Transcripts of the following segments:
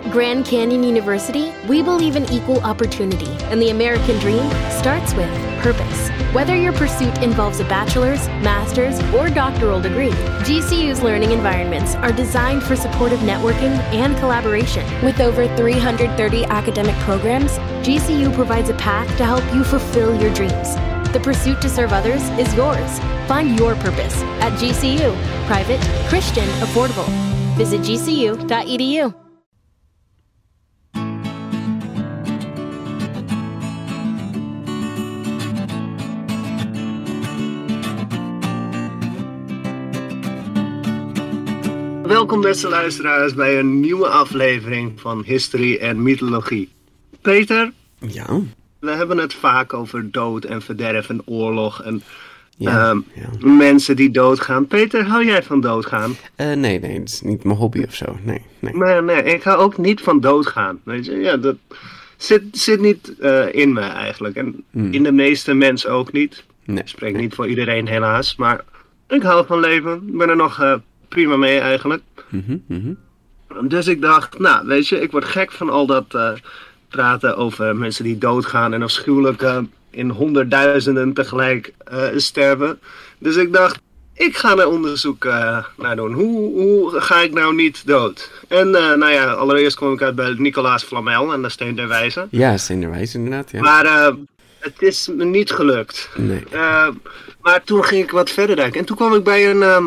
At Grand Canyon University, we believe in equal opportunity, and the American dream starts with purpose. Whether your pursuit involves a bachelor's, master's, or doctoral degree, GCU's learning environments are designed for supportive networking and collaboration. With over 330 academic programs, GCU provides a path to help you fulfill your dreams. The pursuit to serve others is yours. Find your purpose at GCU. Private, Christian, affordable. Visit gcu.edu. Welkom beste luisteraars bij een nieuwe aflevering van History en Mythologie. Peter, Ja, we hebben het vaak over dood en verderf en oorlog en ja, ehm, ja. mensen die doodgaan. Peter, hou jij van doodgaan? Eh, nee, nee, het is niet mijn hobby of zo. Nee, nee. Nee, nee, ik ga ook niet van doodgaan. Weet je, ja, dat zit, zit niet eh, in me eigenlijk. En in de meeste mensen ook niet. nee. Ik spreek niet voor iedereen helaas, maar ik hou van leven. Ik ben er nog eh, prima mee eigenlijk. Mhm, mhm. Dus ik dacht, nou, weet je, ik word gek van al dat eh, praten over mensen die doodgaan en afschuwelijk eh, in honderdduizenden tegelijk eh, sterven. Dus ik dacht, ik ga er onderzoek naar doen. Hoe, hoe ga ik nou niet dood? En nou ja, allereerst kwam ik uit bij Nicolaas Flamel en de Steen der Wijze. Ja, Steenderwijs inderdaad, ja. Maar het is me niet gelukt. Nee. Maar toen ging ik wat verder denken. En toen kwam ik bij een, ehm,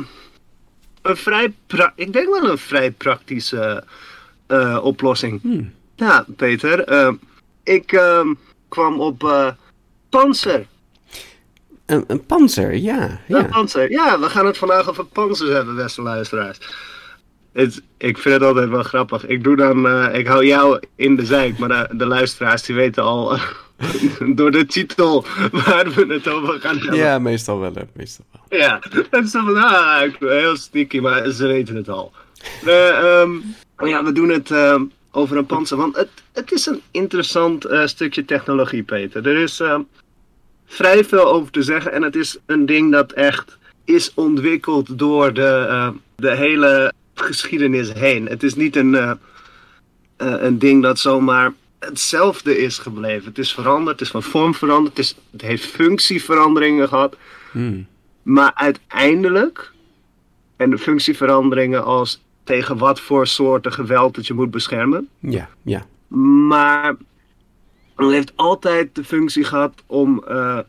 een vrij, pra- ik denk wel een vrij praktische eh, oplossing. Hmm. Ja, Peter. ehm, ik ehm, kwam op eh panzer. Een, een panzer, ja. Ja. ja. panzer. Ja, we gaan het vandaag over panzers hebben, beste luisteraars. Het, ik vind het altijd wel grappig. Ik doe dan, eh, ik hou jou in de zijk, maar de, de luisteraars die weten al door de titel waar we het over gaan hebben. Ja, meestal wel, hè, meestal wel. Ja, dat is dan van, ah, ik ben heel sneaky, maar ze weten het al. Ehm, ja, we doen het ehm, over een panzer, want het, het is een interessant eh, stukje technologie, Peter. Er is ehm, vrij veel over te zeggen en het is een ding dat echt is ontwikkeld door de, de hele geschiedenis heen. Het is niet een, eh, eh, een ding dat zomaar hetzelfde is gebleven. Het is veranderd, het is van vorm veranderd, het, is, het heeft functieveranderingen gehad. Hmm. Maar uiteindelijk, en de functieveranderingen als tegen wat voor soorten geweld dat je moet beschermen. Ja, ja. Maar het heeft altijd de functie gehad om eh,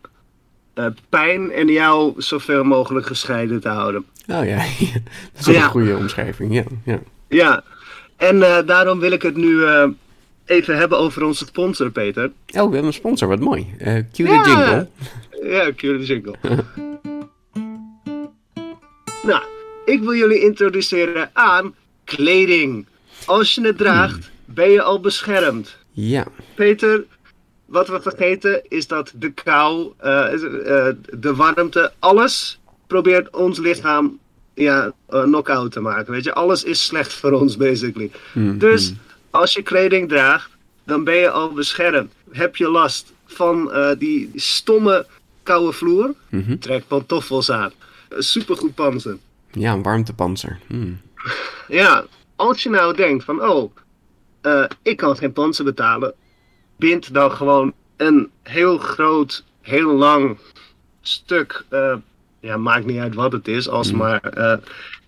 eh, pijn en jou zoveel mogelijk gescheiden te houden. Oh ja, dat is Ja. een goede omschrijving, ja. ja. Ja, en eh, daarom wil ik het nu eh, even hebben over onze sponsor, Peter. Oh, we hebben een sponsor, wat mooi. Cue Ja. de jingle. Ja, cue jingle. nou, ik wil jullie introduceren aan kleding. Als je het draagt, ben je al beschermd. Ja, Peter, wat we vergeten is dat de kou, eh, eh, de warmte, alles probeert ons lichaam ja, eh, knock-out te maken. Weet je, alles is slecht voor ons, basically. Dus als je kleding draagt, dan ben je al beschermd. Heb je last van die stomme koude vloer? Trek pantoffels aan. Supergoed panzer. ja, een warmtepanzer. Hmm. Ja, als je nou denkt van, oh, ik kan geen panzer betalen, bind dan gewoon een heel groot, heel lang stuk, eh, ja, maakt niet uit wat het is, als maar eh,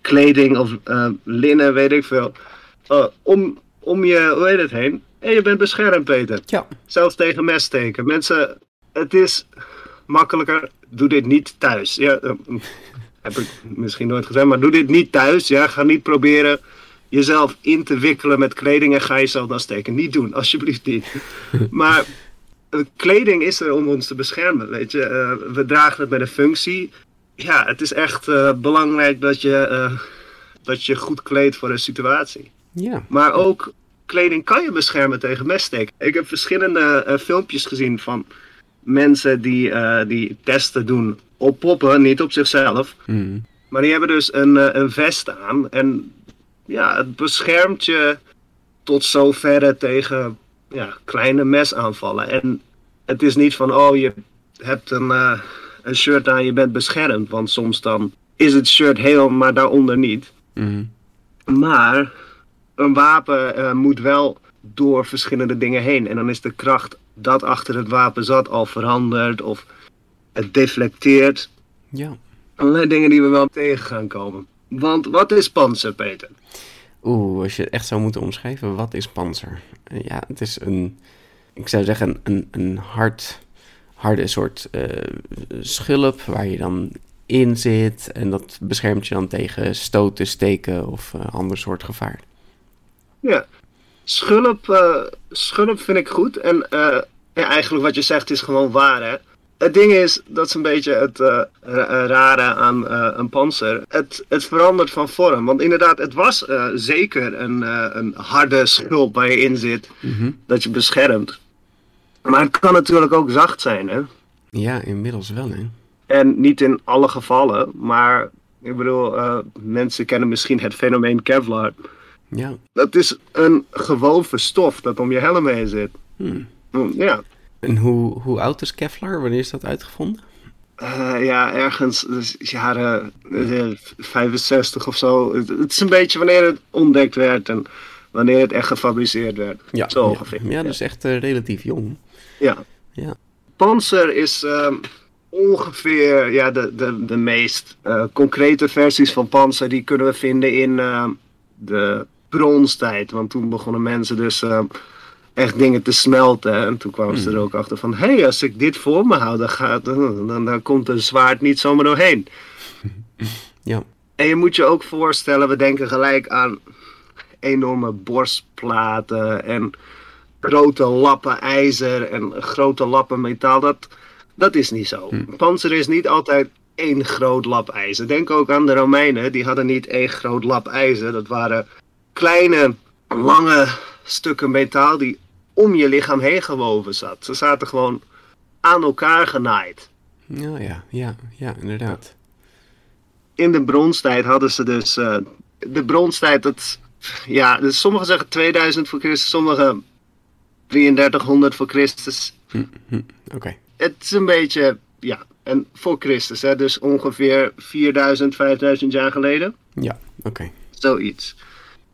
kleding of eh, linnen, weet ik veel, om, om je, hoe heet het heen, en je bent beschermd, Peter. Ja, Zelfs tegen messteken. Mensen, het is makkelijker. Doe dit niet thuis. Ja, heb ik misschien nooit gezegd, maar doe dit niet thuis. Ja, ga niet proberen jezelf in te wikkelen met kleding en ga jezelf dan steken. Niet doen, alsjeblieft niet. Maar eh, kleding is er om ons te beschermen, weet je. Eh, we dragen het met een functie. Ja, het is echt eh, belangrijk dat je, dat je goed kleedt voor een situatie. ja. Maar ook kleding kan je beschermen tegen messteek. Ik heb verschillende filmpjes gezien van mensen die, die testen doen op poppen, niet op zichzelf. Hmm. Maar die hebben dus een, een vest aan. En ja, het beschermt je tot zoverre tegen ja, kleine mesaanvallen. En het is niet van, oh, je hebt een, eh, een shirt aan, je bent beschermd. Want soms dan is het shirt heel, maar daaronder niet. Hmm. Maar een wapen eh, moet wel door verschillende dingen heen. En dan is de kracht dat achter het wapen zat al veranderd. Of het deflecteert. Ja. Allerlei dingen die we wel tegen gaan komen. Want wat is panzer, Peter? Oeh, als je het echt zou moeten omschrijven, wat is panzer? Eh, Ja, het is een, ik zou zeggen, een, een hard, harde soort eh, schulp waar je dan in zit. En dat beschermt je dan tegen stoten, steken of eh, ander soort gevaar. Ja, schulp, schulp vind ik goed. En ja, eigenlijk wat je zegt is gewoon waar, hè. Het ding is, dat is een beetje het eh, ra- rare aan eh, een panzer. Het, het verandert van vorm. Want inderdaad, het was eh, zeker een, eh, een harde schulp waar je in zit. Dat je beschermt. Maar het kan natuurlijk ook zacht zijn, hè. Ja, inmiddels wel, hè? En niet in alle gevallen, maar ik bedoel, eh, mensen kennen misschien het fenomeen Kevlar. Ja. Dat is een gewoven stof dat om je helm heen zit. Hmm. Mm, Ja, En hoe, hoe oud is Kevlar? Wanneer is dat uitgevonden? Eh, ja, ergens dus jaren eh, 65 of zo. Het, het is een beetje wanneer het ontdekt werd en wanneer het echt gefabriceerd werd. zo ja. ongeveer. Ja, dus echt eh, relatief jong. Ja. Ja. Panzer is ehm, ongeveer ja, de, de, de meest concrete versies van Panzer. Die kunnen we vinden in ehm, de bronstijd. Want toen begonnen mensen dus ehm, echt dingen te smelten. En toen kwamen ze er ook achter van... Hé, hey, als ik dit voor me hou, dan, gaat, dan, dan, dan komt een zwaard niet zomaar doorheen. Ja. En je moet je ook voorstellen, we denken gelijk aan enorme borstplaten en grote lappen ijzer en grote lappen metaal. Dat, dat is niet zo. Panzer is niet altijd één groot lap ijzer. Denk ook aan de Romeinen, die hadden niet één groot lap ijzer. Dat waren kleine, lange stukken metaal die om je lichaam heen gewoven zat. Ze zaten gewoon aan elkaar genaaid. Ja, ja, ja, ja, inderdaad. in de bronstijd hadden ze dus. eh, de bronstijd, dat. Ja, dus sommigen zeggen 2000 voor Christus, sommigen 3300 voor Christus. Oké. Het is een beetje. Ja, en voor Christus, hè, dus ongeveer 4000, 5000 jaar geleden. Ja, oké. Zoiets.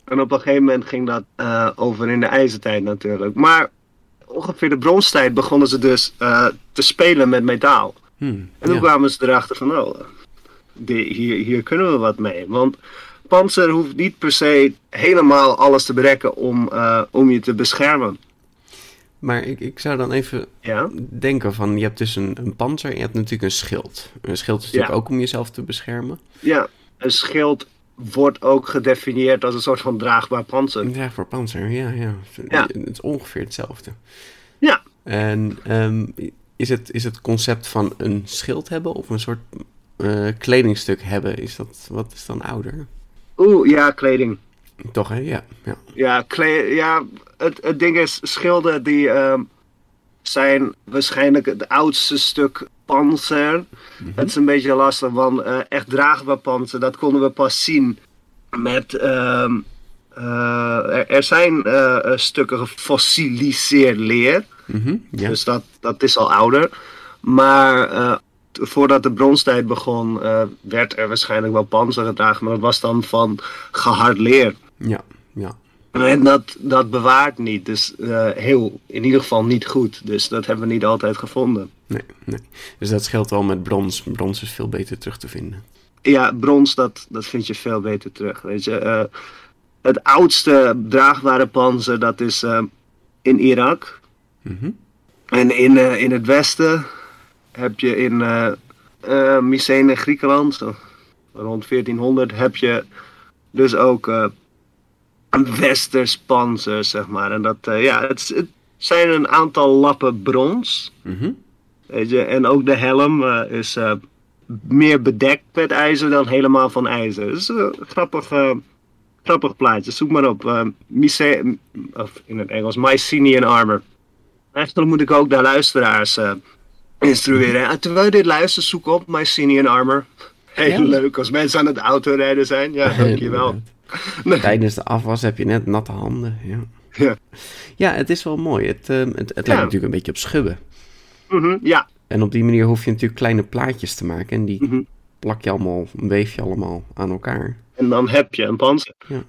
En op een gegeven moment ging dat eh, over in de ijzertijd natuurlijk. Maar ongeveer de bronstijd begonnen ze dus eh, te spelen met metaal. Hmm, En toen ja. kwamen ze erachter van, oh, die- hier, hier kunnen we wat mee. Want panzer hoeft niet per se helemaal alles te bedekken om, eh, om je te beschermen. Maar ik, ik zou dan even Ja? denken van, je hebt dus een, een panzer en je hebt natuurlijk een schild. Een schild is natuurlijk Ja. ook om jezelf te beschermen. Ja, een schild wordt ook gedefinieerd als een soort van draagbaar panzer. Een draagbaar panzer, ja, ja. Ja. Het is ongeveer hetzelfde. Ja, En ehm, is, het, is het concept van een schild hebben of een soort eh, kledingstuk hebben, is dat, wat is dan ouder? oeh, ja, kleding. Toch, hè? Ja, ja. Ja, kle- ja het, het ding is, schilden die ehm, zijn waarschijnlijk het oudste stuk panzer. Het is een beetje lastig, want eh, echt draagbaar panzer, dat konden we pas zien met... ehm, eh, er, er zijn eh, stukken gefossiliseerd leer, Mhm, dus dat, dat is al ouder. Maar voordat de bronstijd begon, werd er waarschijnlijk wel panzer gedragen, maar dat was dan van gehard leer. ja, ja. En dat, dat bewaart niet, dus heel, in ieder geval niet goed. Dus dat hebben we niet altijd gevonden. Nee, nee. Dus dat scheelt wel met brons. Brons is veel beter terug te vinden. Ja, brons, dat, dat vind je veel beter terug. Weet je, Eh, het oudste draagbare panzer, dat is eh, in Irak. Mhm. En in, eh, in het westen heb je in eh, Mycene, Griekenland, zo rond 1400, heb je dus ook een westers panzer, zeg maar. En dat, ja, het, het zijn een aantal lappen brons. Mhm. Weet je, en ook de helm eh, is eh, meer bedekt met ijzer dan helemaal van ijzer. Dat is een grappig, eh, grappig plaatje. Zoek maar op. Uh, Myce- of in het Engels, Mycenian Armor. Eigenlijk moet ik ook de luisteraars uh, instrueren. En terwijl je dit luistert, zoek op Mycenian Armor. Heel Ja. leuk als mensen aan het autorijden zijn. Ja, dankjewel. Tijdens de afwas heb je net natte handen. Ja, Ja. ja het is wel mooi. Het, ehm, het, het lijkt natuurlijk een beetje op schubben. Mhm, ja, En op die manier hoef je natuurlijk kleine plaatjes te maken. En die Mhm. plak je allemaal, weef je allemaal aan elkaar. en dan heb je een panzer. Ja.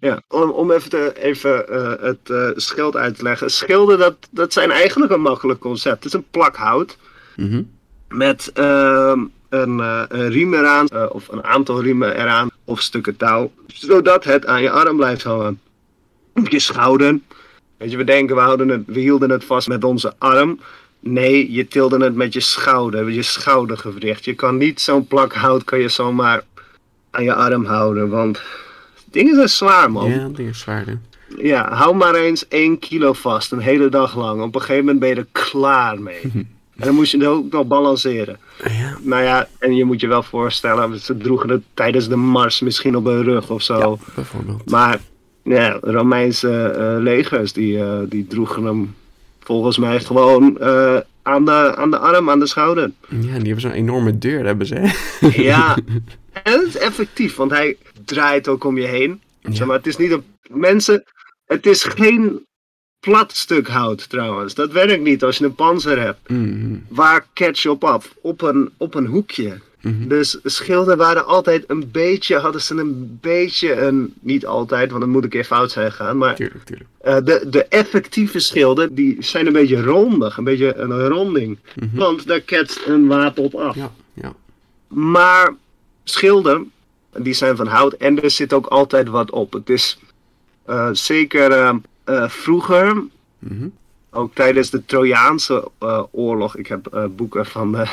Ja, om, om even, te, even eh, het eh, schild uit te leggen. Schilden, dat, dat zijn eigenlijk een makkelijk concept. Het is een plak hout Mhm. met ehm, een, eh, een riem eraan, of een aantal riemen eraan, of stukken touw, zodat het aan je arm blijft hangen. Op je schouder. Weet je, we denken, we, houden het, we hielden het vast met onze arm. Nee, je tilde het met je schouder, met je schoudergewricht. Je kan niet zo'n plak hout kan je zomaar aan je arm houden, want dingen zijn zwaar, man. Ja, die is zwaarder. Ja, hou maar eens 1 kilo vast, een hele dag lang. Op een gegeven moment ben je er klaar mee. en dan moet je het ook nog balanceren. Ja, Nou ja, en je moet je wel voorstellen, ze droegen het tijdens de mars misschien op hun rug of zo. ja, bijvoorbeeld. Maar ja, Romeinse eh, legers, die, eh, die droegen hem volgens mij gewoon eh, aan, de, aan de arm, aan de schouder. Ja, die hebben zo'n enorme deur, hebben ze. hè? Ja, en het is effectief, want hij draait ook om je heen. Zeg maar, het is niet een... Mensen, het is geen plat stuk hout trouwens. Dat werkt niet als je een panzer hebt. Mhm. Waar catch je op af? Op een, op een hoekje. Dus schilden waren altijd een beetje, hadden ze een beetje een, niet altijd, want dan moet ik even fout zijn gaan, maar Tuurlijk, tuurlijk. eh, de, de effectieve schilden, die zijn een beetje rondig, een beetje een ronding. Want daar ketst een wapen op af. Ja, ja. Maar schilden, die zijn van hout en er zit ook altijd wat op. Het is eh, zeker eh, vroeger, Mhm. ook tijdens de Trojaanse oorlog. Ik heb boeken van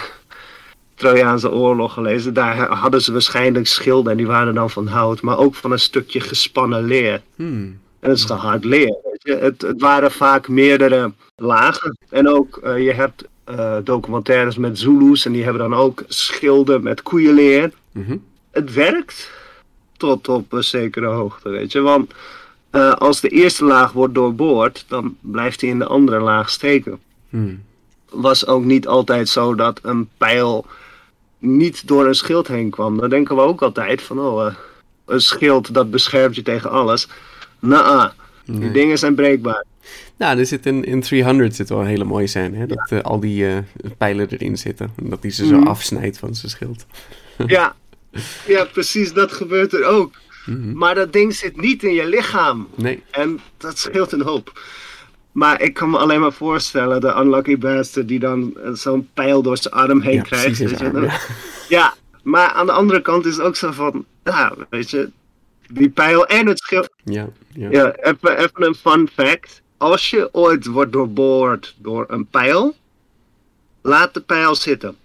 Trojaanse oorlog gelezen. Daar hadden ze waarschijnlijk schilden en die waren dan van hout, maar ook van een stukje gespannen leer. Hmm. En het is gehard leer. Weet je. Het, het waren vaak meerdere lagen. En ook, eh, je hebt eh, documentaires met Zulu's en die hebben dan ook schilden met koeienleer. Mhm. Het werkt tot op een zekere hoogte, weet je. Want eh, als de eerste laag wordt doorboord, dan blijft hij in de andere laag steken. Hmm. Was ook niet altijd zo dat een pijl niet door een schild heen kwam. Dan denken we ook altijd van, oh, eh, een schild dat beschermt je tegen alles. Nou, die Nee. dingen zijn breekbaar. Nou, er zit in, in 300 zit wel een hele mooie scène, hè? Dat eh, al die eh, pijlen erin zitten. En dat hij ze zo Mhm. afsnijdt van zijn schild. Ja, ja, precies, dat gebeurt er ook. Mhm. Maar dat ding zit niet in je lichaam. Nee. En dat scheelt een hoop. Maar ik kan me alleen maar voorstellen, de unlucky bastard die dan eh, zo'n pijl door zijn arm heen Ja, krijgt. precies arm, ja, maar aan de andere kant is het ook zo van, ja, weet je, die pijl en het schild. Ja, ja. Ja, even, even een fun fact. Als je ooit wordt doorboord door een pijl, laat de pijl zitten.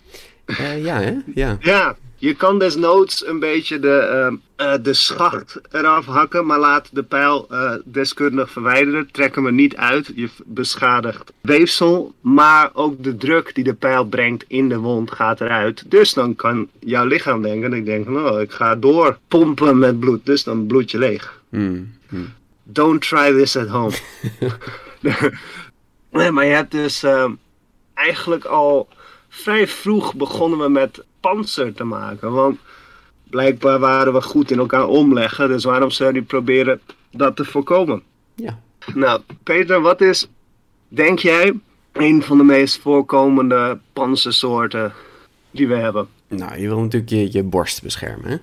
Eh, ja, hè? Ja. Ja, je kan desnoods een beetje de, ehm, eh, de schacht eraf hakken, maar laat de pijl eh, deskundig verwijderen. Trek hem er niet uit, je beschadigt weefsel, maar ook de druk die de pijl brengt in de wond gaat eruit. Dus dan kan jouw lichaam denken, ik denk, nou, ik ga door pompen met bloed, dus dan bloed je leeg. Hmm. Hmm. Don't try this at home. nee, maar je hebt dus ehm, eigenlijk al vrij vroeg begonnen we met panzer te maken. Want blijkbaar waren we goed in elkaar omleggen. Dus waarom zou je niet proberen dat te voorkomen? Ja. Nou, Peter, wat is, denk jij, een van de meest voorkomende panzersoorten die we hebben? Nou, je wil natuurlijk je, je borst beschermen, hè?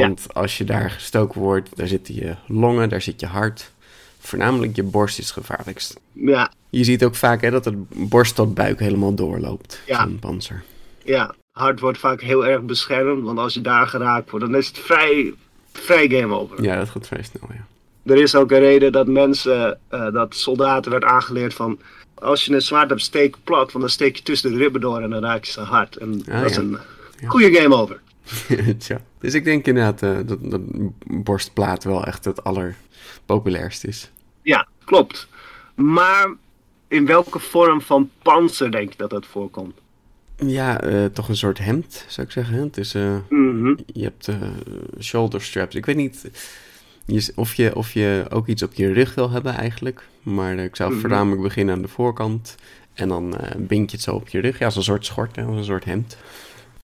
Ja. Want als je daar gestoken wordt, daar zitten je longen, daar zit je hart. Voornamelijk je borst is het gevaarlijkst. Ja, Je ziet ook vaak hè, dat het borst tot buik helemaal doorloopt. Ja. Van panzer. ja, hart wordt vaak heel erg beschermd. Want als je daar geraakt wordt, dan is het vrij, vrij game over. Ja, dat gaat vrij snel, ja. Er is ook een reden dat mensen, eh, dat soldaten werd aangeleerd van... Als je een zwaard hebt, steek plat, want dan steek je tussen de ribben door en dan raak je ze hard. En Ah, dat is ja. een goede game over. Tja. Dus ik denk inderdaad eh, dat, dat borstplaat wel echt het allerpopulairst is. Ja, klopt. Maar in welke vorm van panzer denk je dat dat voorkomt? Ja, eh, toch een soort hemd, zou ik zeggen. Het is, eh, Mhm. je hebt eh, shoulder straps. Ik weet niet. je, of, je, of je ook iets op je rug wil hebben eigenlijk. Maar ik zou Mhm. voornamelijk beginnen aan de voorkant. En dan bind je het zo op je rug. Ja, als een soort schort, hè, als een soort hemd.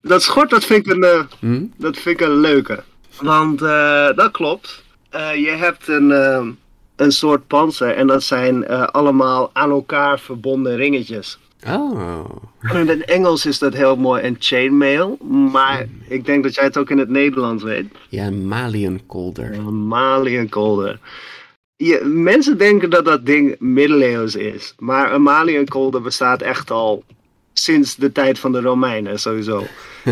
Dat schort, dat vind ik een, Hm? dat vind ik een leuke. Want dat klopt. Je hebt een, een soort panzer en dat zijn allemaal aan elkaar verbonden ringetjes. Oh, En in het Engels is dat heel mooi een chainmail. Maar ik denk dat jij het ook in het Nederlands weet. ja, maliënkolder. Een Maliënkolder. Je, mensen denken dat dat ding middeleeuws is. Maar een Maliënkolder bestaat echt al sinds de tijd van de Romeinen sowieso.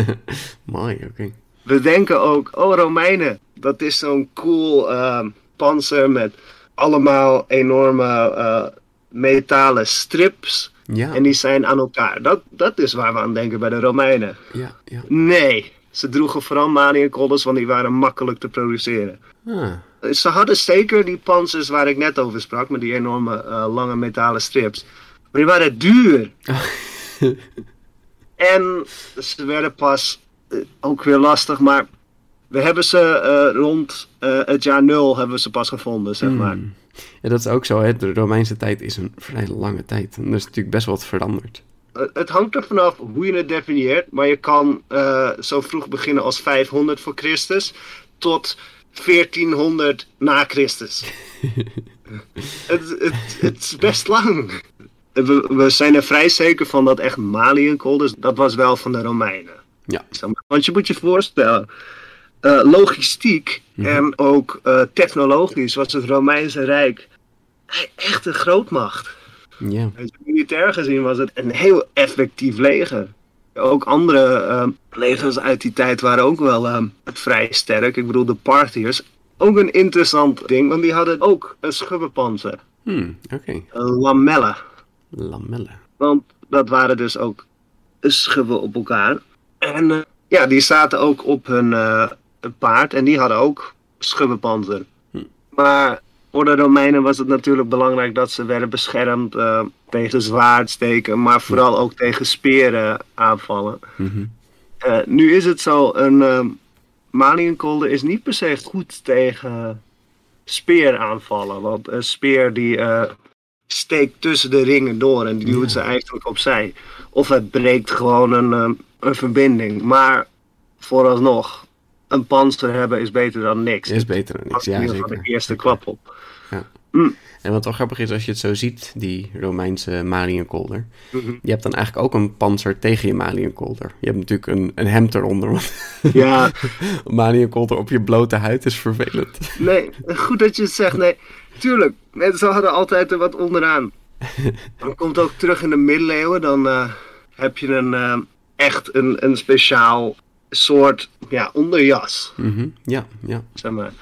Mooi, oké. We denken ook, oh Romeinen, dat is zo'n cool ehm panzer met allemaal enorme eh, metalen strips. Ja, En die zijn aan elkaar. Dat, dat is waar we aan denken bij de Romeinen. ja, ja. Nee, ze droegen vooral Maliënkolders, want die waren makkelijk te produceren. Ah, Ze hadden zeker die panzers waar ik net over sprak, met die enorme eh, lange metalen strips. Maar die waren duur. en ze werden pas eh, ook weer lastig, maar we hebben ze eh, rond eh, het jaar nul hebben we ze pas gevonden, zeg maar. Hmm. Ja, dat is ook zo. Hè? De Romeinse tijd is een vrij lange tijd. En er is natuurlijk best wat veranderd. Eh, het hangt er vanaf hoe je het definieert, maar je kan zo vroeg beginnen als 500 voor Christus tot 1400 na Christus. het, het, het is best lang. We, we zijn er vrij zeker van dat echt Maliënkolders, dat was wel van de Romeinen. Ja. Want je moet je voorstellen, eh, logistiek en ook eh, technologisch was het Romeinse Rijk echt een grootmacht. Je, Militair gezien was het een heel effectief leger. Ook andere ehm, legers uit die tijd waren ook wel ehm, vrij sterk. Ik bedoel, de Parthiërs. Ook een interessant ding, want die hadden ook een schubbenpanzer. hmm, oké. Een lamellen. Lamellen. Want dat waren dus ook schubben op elkaar. En eh, ja, die zaten ook op hun eh, paard en die hadden ook schubbenpanzer. Maar voor de Romeinen was het natuurlijk belangrijk dat ze werden beschermd eh, tegen zwaardsteken, maar vooral ook tegen speren aanvallen. Mhm. Eh, nu is het zo, een uh, Maliënkolder is niet per se goed tegen speeraanvallen. Want een speer die steekt tussen de ringen door en die duwt ze eigenlijk opzij. Of het breekt gewoon een, een verbinding. Maar vooralsnog, een panzer hebben is beter dan niks. Is beter dan niks. Ja, zeker. de eerste klap op. En wat wel grappig is, als je het zo ziet, die Romeinse Maliënkolder. Mhm. Je hebt dan eigenlijk ook een panzer tegen je Maliënkolder. Je hebt natuurlijk een, een hemd eronder. Want Ja, Maliënkolder op je blote huid is vervelend. nee, goed dat je het zegt. Nee, tuurlijk, mensen hadden altijd er wat onderaan. Dan komt ook terug in de middeleeuwen, dan eh, heb je een, eh, echt een, een speciaal soort ja, onderjas. Mhm. Ja, ja. zeg maar.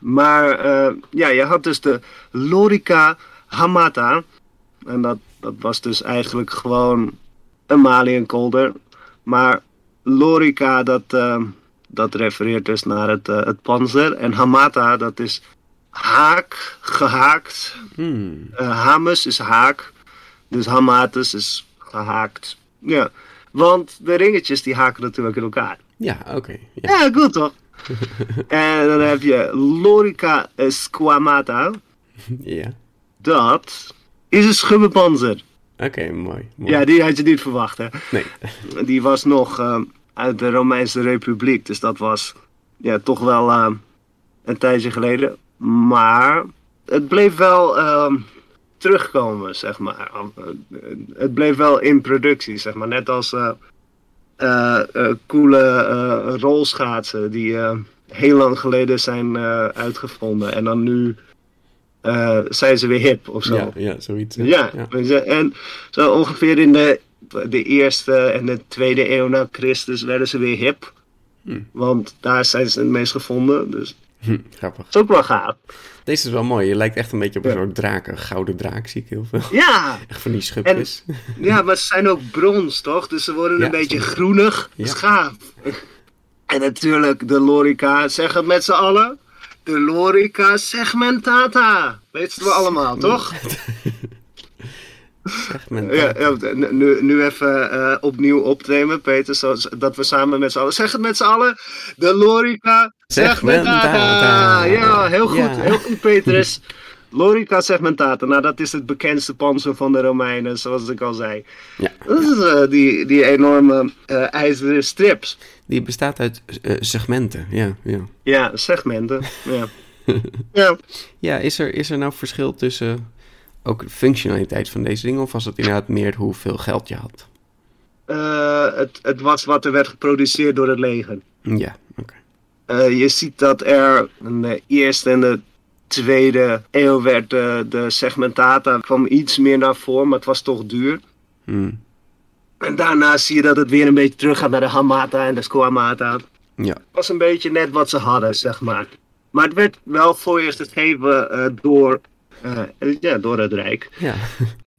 Maar eh, ja, je had dus de Lorica Hamata. En dat, dat was dus eigenlijk gewoon een Maliënkolder. Maar Lorica, dat, eh, dat refereert dus naar het, eh, het panzer. En Hamata, dat is haak, gehaakt. Hmm. Hamus is haak. Dus hamatus is gehaakt. Ja, want de ringetjes die haken natuurlijk in elkaar. Ja, oké. Ja. Ja, goed toch? en dan heb je Lorica Squamata. ja. Dat is een schubbenpanzer. Oké, mooi. mooi. Ja, die had je niet verwacht, hè? Nee. Die was nog eh, uit de Romeinse Republiek. Dus dat was ja, toch wel eh, een tijdje geleden. Maar het bleef wel eh, terugkomen, zeg maar. Eh, Het bleef wel in productie, zeg maar. Net als eh eh, coole eh, rolschaatsen die heel lang geleden zijn uitgevonden. En dan nu zijn ze weer hip of zo. Ja, ja, zoiets. Ja, en zo ongeveer in de, de eerste en de tweede eeuw na Christus werden ze weer hip. Hmm. Want daar zijn ze het meest gevonden. Dus Hm, grappig. dat is ook wel gaaf. Deze is wel mooi. Je lijkt echt een beetje op een soort draak. Een gouden draak zie ik heel veel. Ja, Echt van die schubjes. ja, maar ze zijn ook brons, toch? Dus ze worden Ja, een beetje groenig. Ja. En natuurlijk de Lorica, zeg het met z'n allen. De Lorica segmentata. Weet je we allemaal, toch? Segmentator. Ja, nu, nu even eh, opnieuw opnemen, Peter. Zoals dat we samen met z'n allen. Zeg het met z'n allen. De Lorica segmentata. Ja, heel goed. Ja. Heel goed, Petrus. Lorica segmentata. Nou, dat is het bekendste panzer van de Romeinen, zoals ik al zei. Ja. Dat is eh, die, die enorme eh, ijzeren strips. Die bestaat uit segmenten, ja, ja. Ja, segmenten. Ja. ja. Ja, is er, is er nou verschil tussen ook de functionaliteit van deze dingen? Of was het inderdaad meer hoeveel geld je had? Eh, het, het was wat er werd geproduceerd door het leger. Ja, oké. Eh, je ziet dat er in de eerste en de tweede eeuw werd de, de segmentata kwam iets meer naar voren, maar het was toch duur. Hmm. En daarna zie je dat het weer een beetje teruggaat naar de hamata en de squamata. Het Ja, was een beetje net wat ze hadden, zeg maar. Maar het werd wel voor eerst gegeven eh, door, ja, door het Rijk. ja.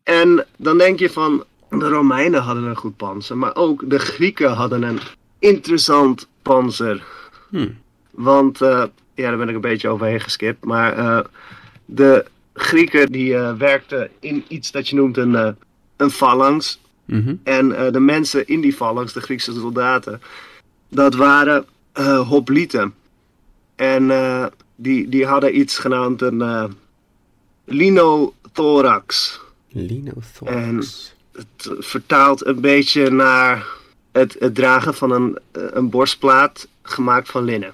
En dan denk je van, de Romeinen hadden een goed panzer, maar ook de Grieken hadden een interessant panzer. Hmm. Want, eh, ja, daar ben ik een beetje overheen geskipt, maar eh, de Grieken die eh, werkten in iets dat je noemt een, eh, een phalanx. Mhm. En eh, de mensen in die phalanx, de Griekse soldaten, dat waren eh hoplieten. En eh, die, die hadden iets genaamd een linothorax. Linothorax. Het vertaalt een beetje naar het, het dragen van een, een borstplaat gemaakt van linnen.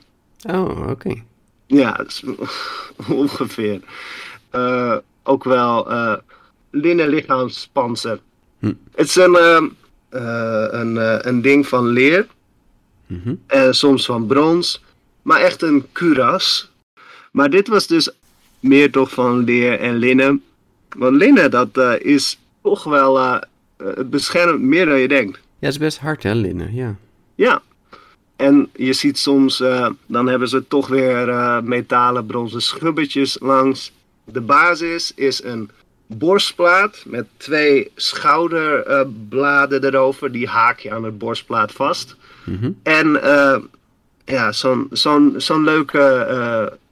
Oh, oké. Ja, is ongeveer. Eh, ook wel eh linnen lichaamspanzer. Hm. Het is een, eh, eh, een, een ding van leer Mhm. en soms van brons, maar echt een kuras. Maar dit was dus meer toch van leer en linnen. Want linnen, dat eh, is toch wel, eh, eh, het beschermt meer dan je denkt. Ja, het is best hard, hè, linnen, ja. Ja. En je ziet soms, dan hebben ze toch weer metalen bronzen schubbetjes langs. De basis is een borstplaat met twee schouderbladen erover. Die haak je aan het borstplaat vast. Mhm. En ja, zo'n zo'n zo'n leuke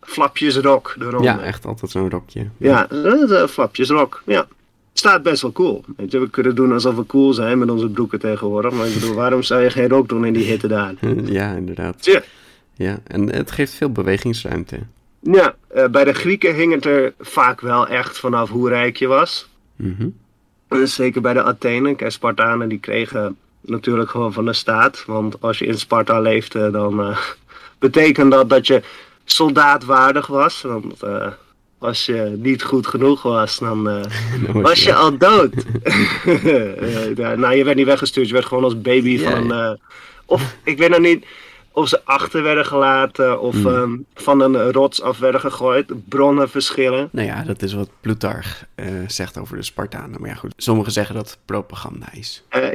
flapjesrok eronder. Ja, echt altijd zo'n rokje. Ja, een flapjesrok. Ja. Staat best wel cool. Weet je, we kunnen doen alsof we cool zijn met onze broeken tegenwoordig. Maar ik bedoel, waarom zou je geen rok doen in die hitte daar? Ja, inderdaad. Tja. Ja, en het geeft veel bewegingsruimte. Ja, eh, bij de Grieken hing het er vaak wel echt vanaf hoe rijk je was. En Zeker bij de Athenen. Kijk, Spartanen die kregen natuurlijk gewoon van de staat. Want als je in Sparta leefde, dan eh, betekent dat dat je soldaatwaardig was. Want eh, als je niet goed genoeg was, dan eh, was je al dood. Eh, ja, nou, je werd niet weggestuurd. Je werd gewoon als baby van... of, ik weet nog niet of ze achter werden gelaten... of Hmm. ehm, van een rots af werden gegooid. Bronnen verschillen. Nou ja, dat is wat Plutarch zegt over de Spartanen. Maar ja, goed. Sommigen zeggen dat het propaganda is. Ja.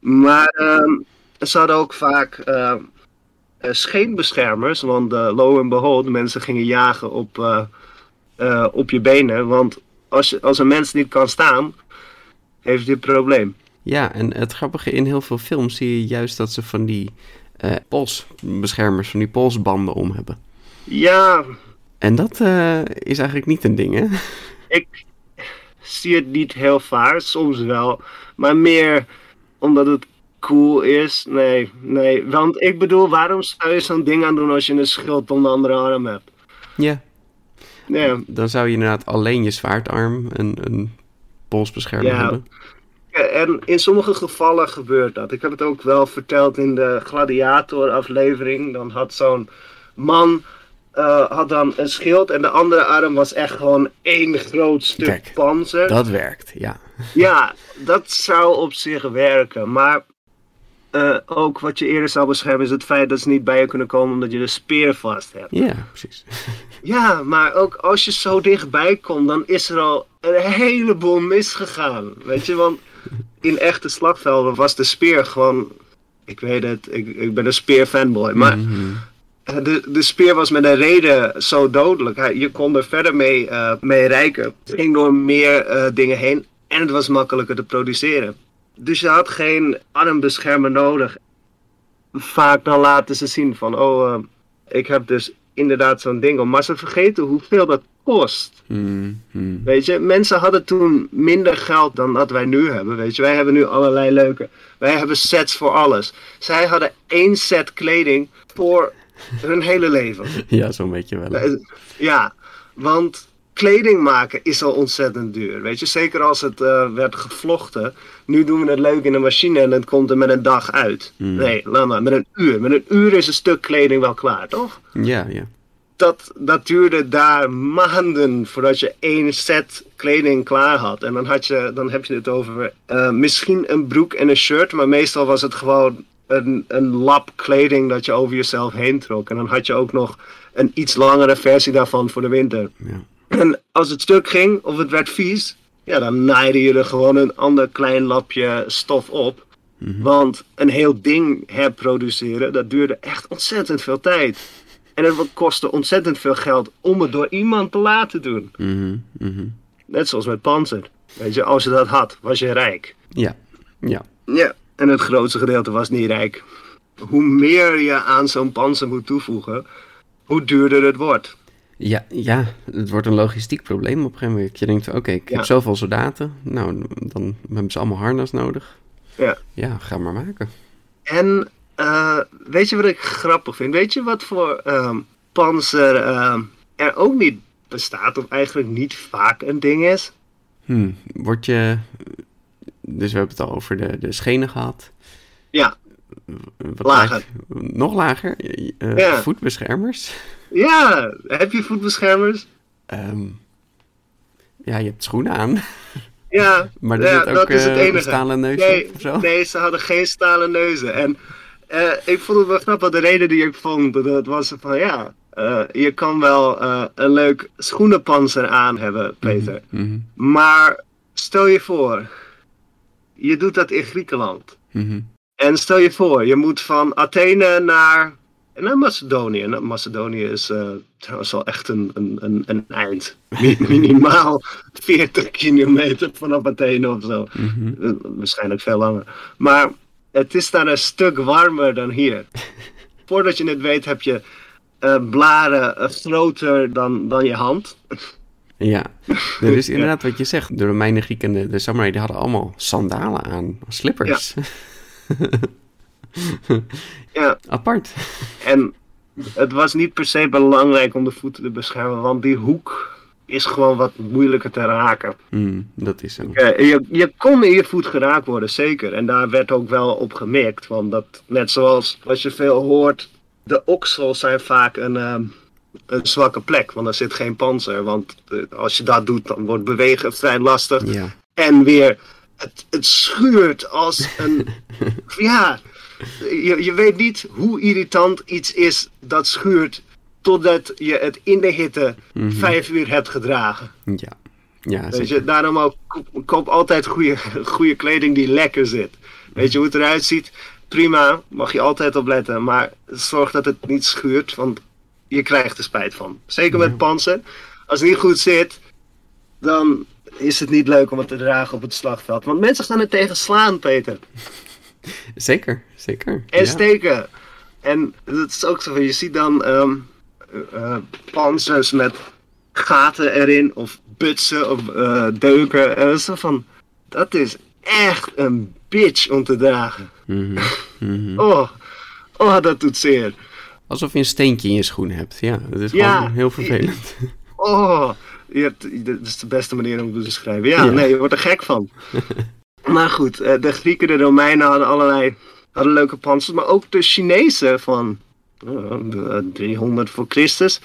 Maar ehm, ze hadden ook vaak ehm, eh, scheenbeschermers. Want eh lo en behold, mensen gingen jagen op, eh, eh, op je benen. Want als, je, als een mens niet kan staan, heeft hij een probleem. Ja, en het grappige, in heel veel films zie je juist dat ze van die eh, polsbeschermers, van die polsbanden om hebben. Ja, En dat eh, is eigenlijk niet een ding, hè? ik zie het niet heel vaak, soms wel. Maar meer omdat het cool is. Nee, nee. Want ik bedoel, waarom zou je zo'n ding aan doen als je een schild om de andere arm hebt? Ja, Nee. dan zou je inderdaad alleen je zwaardarm een, een polsbeschermer Ja. hebben. En in sommige gevallen gebeurt dat. Ik heb het ook wel verteld in de Gladiator-aflevering. Dan had zo'n man eh, had dan een schild en de andere arm was echt gewoon één groot stuk Kijk, panzer. Dat werkt, ja. Ja, dat zou op zich werken. Maar eh, ook wat je eerder zou beschermen is het feit dat ze niet bij je kunnen komen omdat je de speer vast hebt. Ja, precies. Ja, maar ook als je zo dichtbij komt, dan is er al een heleboel misgegaan. Weet je, want in echte slagvelden was de speer gewoon. Ik weet het, ik, ik ben een speer fanboy. Maar Mhm. de, de speer was met een reden zo dodelijk. Hij, je kon er verder mee, eh, mee rijken. Het ging door meer eh, dingen heen en het was makkelijker te produceren. Dus je had geen armbeschermer nodig. Vaak dan laten ze zien van, oh, eh, ik heb dus inderdaad zo'n ding om. Maar ze vergeten hoeveel dat kost. Hmm, hmm. Weet je, mensen hadden toen minder geld dan dat wij nu hebben. Weet je, wij hebben nu allerlei leuke. Wij hebben sets voor alles. Zij hadden één set kleding voor hun hele leven. Ja, zo'n beetje wel. Eh, Ja, want kleding maken is al ontzettend duur. Weet je, zeker als het eh, werd gevlochten. Nu doen we het leuk in een machine en het komt er met een dag uit. Nee, laat maar, met een uur. Met een uur is een stuk kleding wel klaar, toch? Ja, ja. dat, dat duurde daar maanden voordat je één set kleding klaar had. En dan, had je, dan heb je het over eh, misschien een broek en een shirt, maar meestal was het gewoon een, een lap kleding dat je over jezelf heen trok. En dan had je ook nog een iets langere versie daarvan voor de winter. ja. En als het stuk ging of het werd vies, ja, dan naaide je er gewoon een ander klein lapje stof op. Want een heel ding herproduceren, dat duurde echt ontzettend veel tijd. En het kostte ontzettend veel geld om het door iemand te laten doen. Mhm, mhm. Net zoals met Panzer. Weet je, als je dat had, was je rijk. Ja, ja. Ja, en het grootste gedeelte was niet rijk. Hoe meer je aan zo'n panzer moet toevoegen, hoe duurder het wordt. Ja, ja, het wordt een logistiek probleem op een gegeven moment. Je denkt, oké, ik Ja. heb zoveel soldaten. Nou, dan hebben ze allemaal harnas nodig. Ja. Ja, ga maar maken. En eh, weet je wat ik grappig vind? Weet je wat voor ehm, panzer ehm, er ook niet bestaat, of eigenlijk niet vaak een ding is? Hm, word je... Dus we hebben het al over de, de schenen gehad. Ja, Wat Lager. lijkt- nog lager? Eh, Ja. Voetbeschermers? Ja. Heb je voetbeschermers? Ehm, ja, je hebt schoenen aan. Ja, Maar er ja, ook dat is het eh, enige. stalen neus nee, of zo? nee, ze hadden geen stalen neuzen. En eh, ik vond het wel grappig. De reden die ik vond, dat was van ja, eh, je kan wel een leuk schoenenpanzer aan hebben, Peter. Mhm, Maar stel je voor, je doet dat in Griekenland. mhm. En stel je voor, je moet van Athene naar, naar Macedonië. Nou, Macedonië is eh, trouwens wel echt een, een, een, een eind. Mi- Minimaal 40 kilometer vanaf Athene of zo. Mhm. Eh, Waarschijnlijk veel langer. Maar het is daar een stuk warmer dan hier. Voordat je het weet heb je eh blaren groter dan, dan je hand. Ja, er is inderdaad wat je zegt. De Romeinen, Grieken en de, de samurai die hadden allemaal sandalen aan. Slippers. Ja, Apart. En het was niet per se belangrijk om de voeten te beschermen, want die hoek is gewoon wat moeilijker te raken. Hm, dat is zo. Je, je kon in je voet geraakt worden, zeker. En daar werd ook wel op gemikt. Want dat, net zoals als je veel hoort, de oksels zijn vaak een, ehm, een zwakke plek. Want er zit geen panzer. Want eh, als je dat doet, dan wordt bewegen vrij lastig. Ja. En weer, het, het schuurt als een. ja, je, je weet niet hoe irritant iets is dat schuurt. Totdat je het in de hitte vijf uur hebt gedragen. Ja. Ja, Weet je, daarom ook, koop, altijd goede, goede kleding die lekker zit. Weet je hoe het eruit ziet? Prima, mag je altijd op letten. Maar zorg dat het niet schuurt, want je krijgt er spijt van. Zeker met panzer. Als het niet goed zit, dan is het niet leuk om het te dragen op het slagveld. Want mensen gaan er tegen slaan, Peter. Zeker, zeker. En ja. steken. En dat is ook zo van, je ziet dan ehm eh, panzers met gaten erin, of butsen, of eh, deuken. En dat is zo van, dat is echt een bitch om te dragen. Mhm, mhm. Oh, oh dat doet zeer. Alsof je een steentje in je schoen hebt. Ja, dat is Ja. gewoon heel vervelend. Oh, je hebt, dat is de beste manier om het te beschrijven. Ja, Ja. nee, je wordt er gek van. maar goed, eh, de Grieken, de Romeinen hadden allerlei hadden leuke panzers. Maar ook de Chinezen van eh, de 300 voor Christus,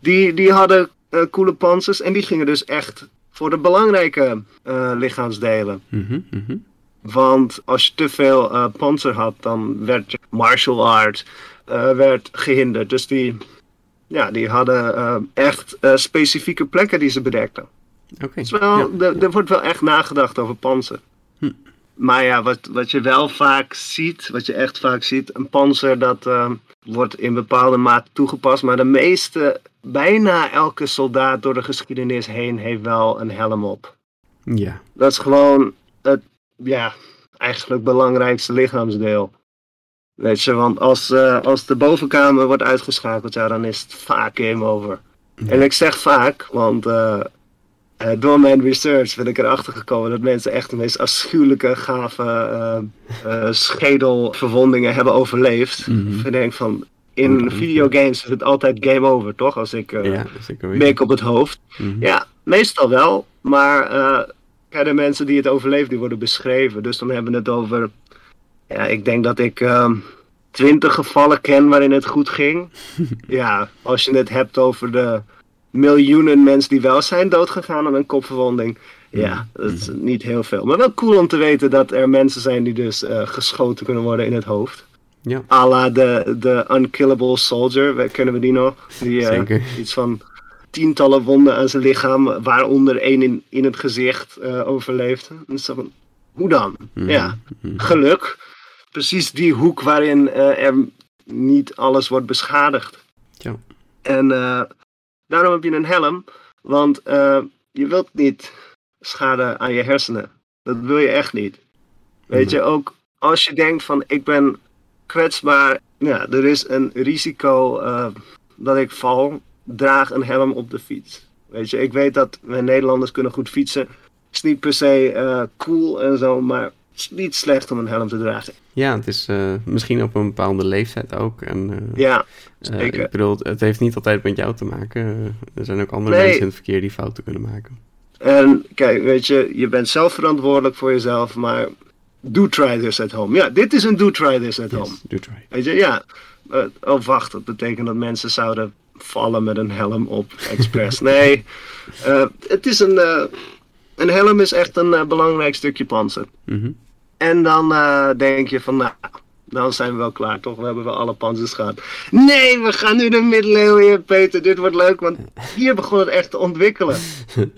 die, die hadden eh, coole panzers. En die gingen dus echt voor de belangrijke eh, lichaamsdelen. Mhm, mhm. Want als je te veel eh panzer had, dan werd je martial art eh, werd gehinderd. Dus die, ja, die hadden eh, echt eh, specifieke plekken die ze bedekten. Oké. Dus wel, Ja. er- er wordt wel echt nagedacht over panzer. Hm. Maar ja, wat, wat je wel vaak ziet, wat je echt vaak ziet, een panzer dat eh, wordt in bepaalde mate toegepast. Maar de meeste, bijna elke soldaat door de geschiedenis heen heeft wel een helm op. Ja. Dat is gewoon het, ja, eigenlijk belangrijkste lichaamsdeel. Weet je, want als, eh, als de bovenkamer wordt uitgeschakeld, ja, dan is het vaak game over. En ik zeg vaak, want uh, uh, door mijn research ben ik erachter gekomen dat mensen echt de meest afschuwelijke, gave uh, schedelverwondingen hebben overleefd. Mhm. Ik denk van, in videogames is het altijd game over, toch? Als ik Ja, meek op het hoofd. Mhm. Ja, meestal wel. Maar de mensen die het overleven, die worden beschreven. Dus dan hebben we het over... Ja, ik denk dat ik ehm, twintig gevallen ken waarin het goed ging. ja, als je het hebt over de miljoenen mensen die wel zijn doodgegaan aan een kopverwonding. Ja, dat is niet heel veel. Maar wel cool om te weten dat er mensen zijn die dus eh, geschoten kunnen worden in het hoofd. Ja. A la de, de Unkillable Soldier, we- kennen we die nog? Die eh, Zeker. iets van tientallen wonden aan zijn lichaam, waaronder één in, in het gezicht eh, overleefde. Dus hoe dan? Ja, geluk. Precies die hoek waarin er niet alles wordt beschadigd. Ja. En daarom heb je een helm, want eh, je wilt niet schade aan je hersenen. Dat wil je echt niet. Weet je, ook als je denkt van ik ben kwetsbaar, ja, er is een risico eh, dat ik val, draag een helm op de fiets. Weet je, ik weet dat wij Nederlanders kunnen goed fietsen. is niet per se eh, cool en zo, maar het niet slecht om een helm te dragen. Ja, het is eh, misschien op een bepaalde leeftijd ook. En, eh, Ja, eh, zeker. ik bedoel, het heeft niet altijd met jou te maken. Er zijn ook andere Nee. mensen in het verkeer die fouten kunnen maken. En kijk, weet je, je bent zelf verantwoordelijk voor jezelf, maar do try this at home. Ja, dit is een do try this at home. Do try. Weet je, ja. Oh, wacht, dat betekent dat mensen zouden vallen met een helm op, expres. Nee, het is een, een helm is echt een belangrijk stukje panzer. Mhm. En dan eh, denk je van, nou, dan zijn we wel klaar, toch? We hebben wel alle panzers gehad. Nee, we gaan nu de middeleeuwen in, Peter. Dit wordt leuk, want hier begon het echt te ontwikkelen.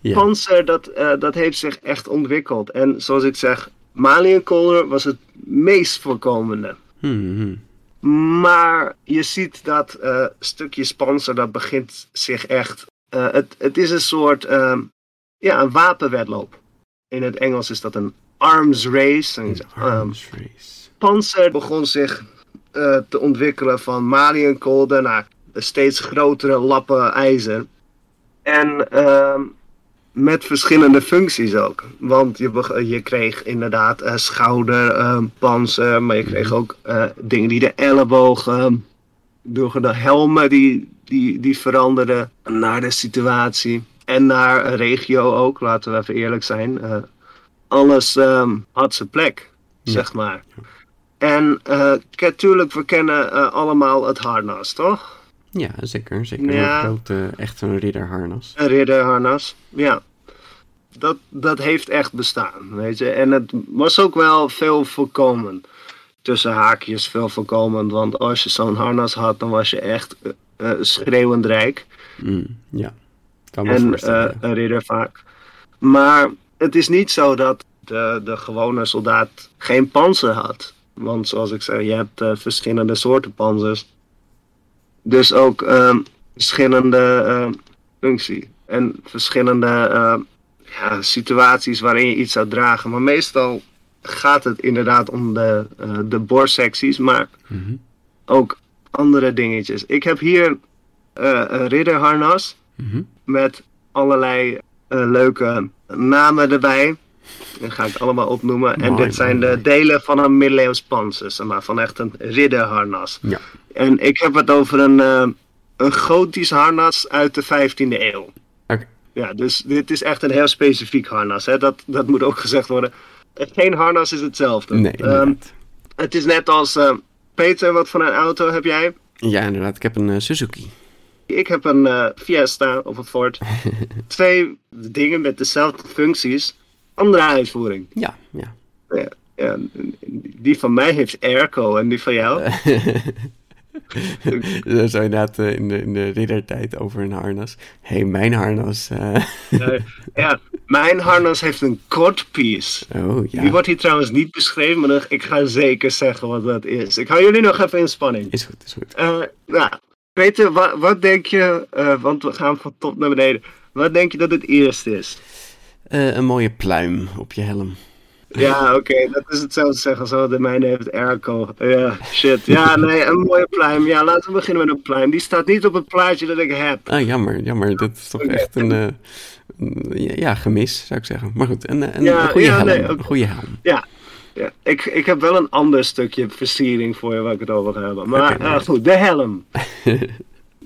Ja. Panzer, dat, eh, dat heeft zich echt ontwikkeld. En zoals ik zeg, Maliënkolder was het meest voorkomende. Mhm. Maar je ziet dat eh stukjes panzer, dat begint zich echt... het, het is een soort, ehm, ja, een wapenwedloop. In het Engels is dat een arms race. En, ehm, Arms race. panzer begon zich eh, te ontwikkelen van Maliënkolder naar steeds grotere lappen ijzer. En ehm, met verschillende functies ook. Want je, je kreeg inderdaad eh, schouderpanzer, maar je kreeg ook eh, dingen die de elleboog, ehm, door de helmen die, die, die veranderden naar de situatie. En naar regio ook, laten we even eerlijk zijn. Eh, alles ehm, had zijn plek, zeg maar. En eh, natuurlijk, we kennen eh, allemaal het harnas, toch? Ja, zeker. zeker. Ja. Een grote, echt een ridderharnas. Een ridderharnas, ja. Dat, dat heeft echt bestaan, weet je. En het was ook wel veel voorkomend. Tussen haakjes veel voorkomend. Want als je zo'n harnas had, dan was je echt eh, eh, schreeuwend rijk. Mm, ja, kan me En eh, een ridder vaak. Maar het is niet zo dat de, de gewone soldaat geen panzer had. Want zoals ik zei, je hebt eh, verschillende soorten panzers. Dus ook ehm, verschillende ehm, functie. En verschillende ehm, ja, situaties waarin je iets zou dragen. Maar meestal gaat het inderdaad om de, eh, de borstsecties. Maar Mhm. ook andere dingetjes. Ik heb hier eh, een ridderharnas Mhm. met allerlei leuke namen erbij. Die ga ik allemaal opnoemen. en Mooi, dit zijn mooi, de delen van een middeleeuws panzer, zeg maar, van echt een ridderharnas. Ja. En ik heb het over een, eh, een gotisch harnas uit de 15e eeuw. Oké. Ja, dus dit is echt een heel specifiek harnas. Hè? Dat, dat moet ook gezegd worden. Geen harnas is hetzelfde. Nee, Ehm, het is net als... eh, Peter, wat voor een auto heb jij? Ja, inderdaad. Ik heb een eh, Suzuki. Ik heb een eh, Fiesta of een Ford. Twee dingen met dezelfde functies. Andere uitvoering. Ja, ja. Ja, ja, die van mij heeft airco en die van jou? Zo inderdaad eh, in de, in de riddertijd over een harnas. Hé, hey, mijn harnas. eh, ja, mijn harnas heeft een codpiece. oh, ja. Die wordt hier trouwens niet beschreven, maar ik ga zeker zeggen wat dat is. Ik hou jullie nog even in spanning. Is goed, is goed. Nou, Peter, wat, wat denk je, eh, want we gaan van top naar beneden. Wat denk je dat het eerste is? Eh, een mooie pluim op je helm. Ja, oké, dat is hetzelfde zeggen als wat de mijne heeft airco. Ja, shit. Ja, nee, een mooie pluim. Ja, laten we beginnen met een pluim. Die staat niet op het plaatje dat ik heb. Ah, jammer, jammer. Dat is toch echt een, eh, een, ja, gemis, zou ik zeggen. Maar goed, een, een, Ja, een goede ja, helm. nee, een goede helm. Ja, ja. Ik, ik heb wel een ander stukje versiering voor je waar ik het over ga hebben. Maar nice. goed, de helm.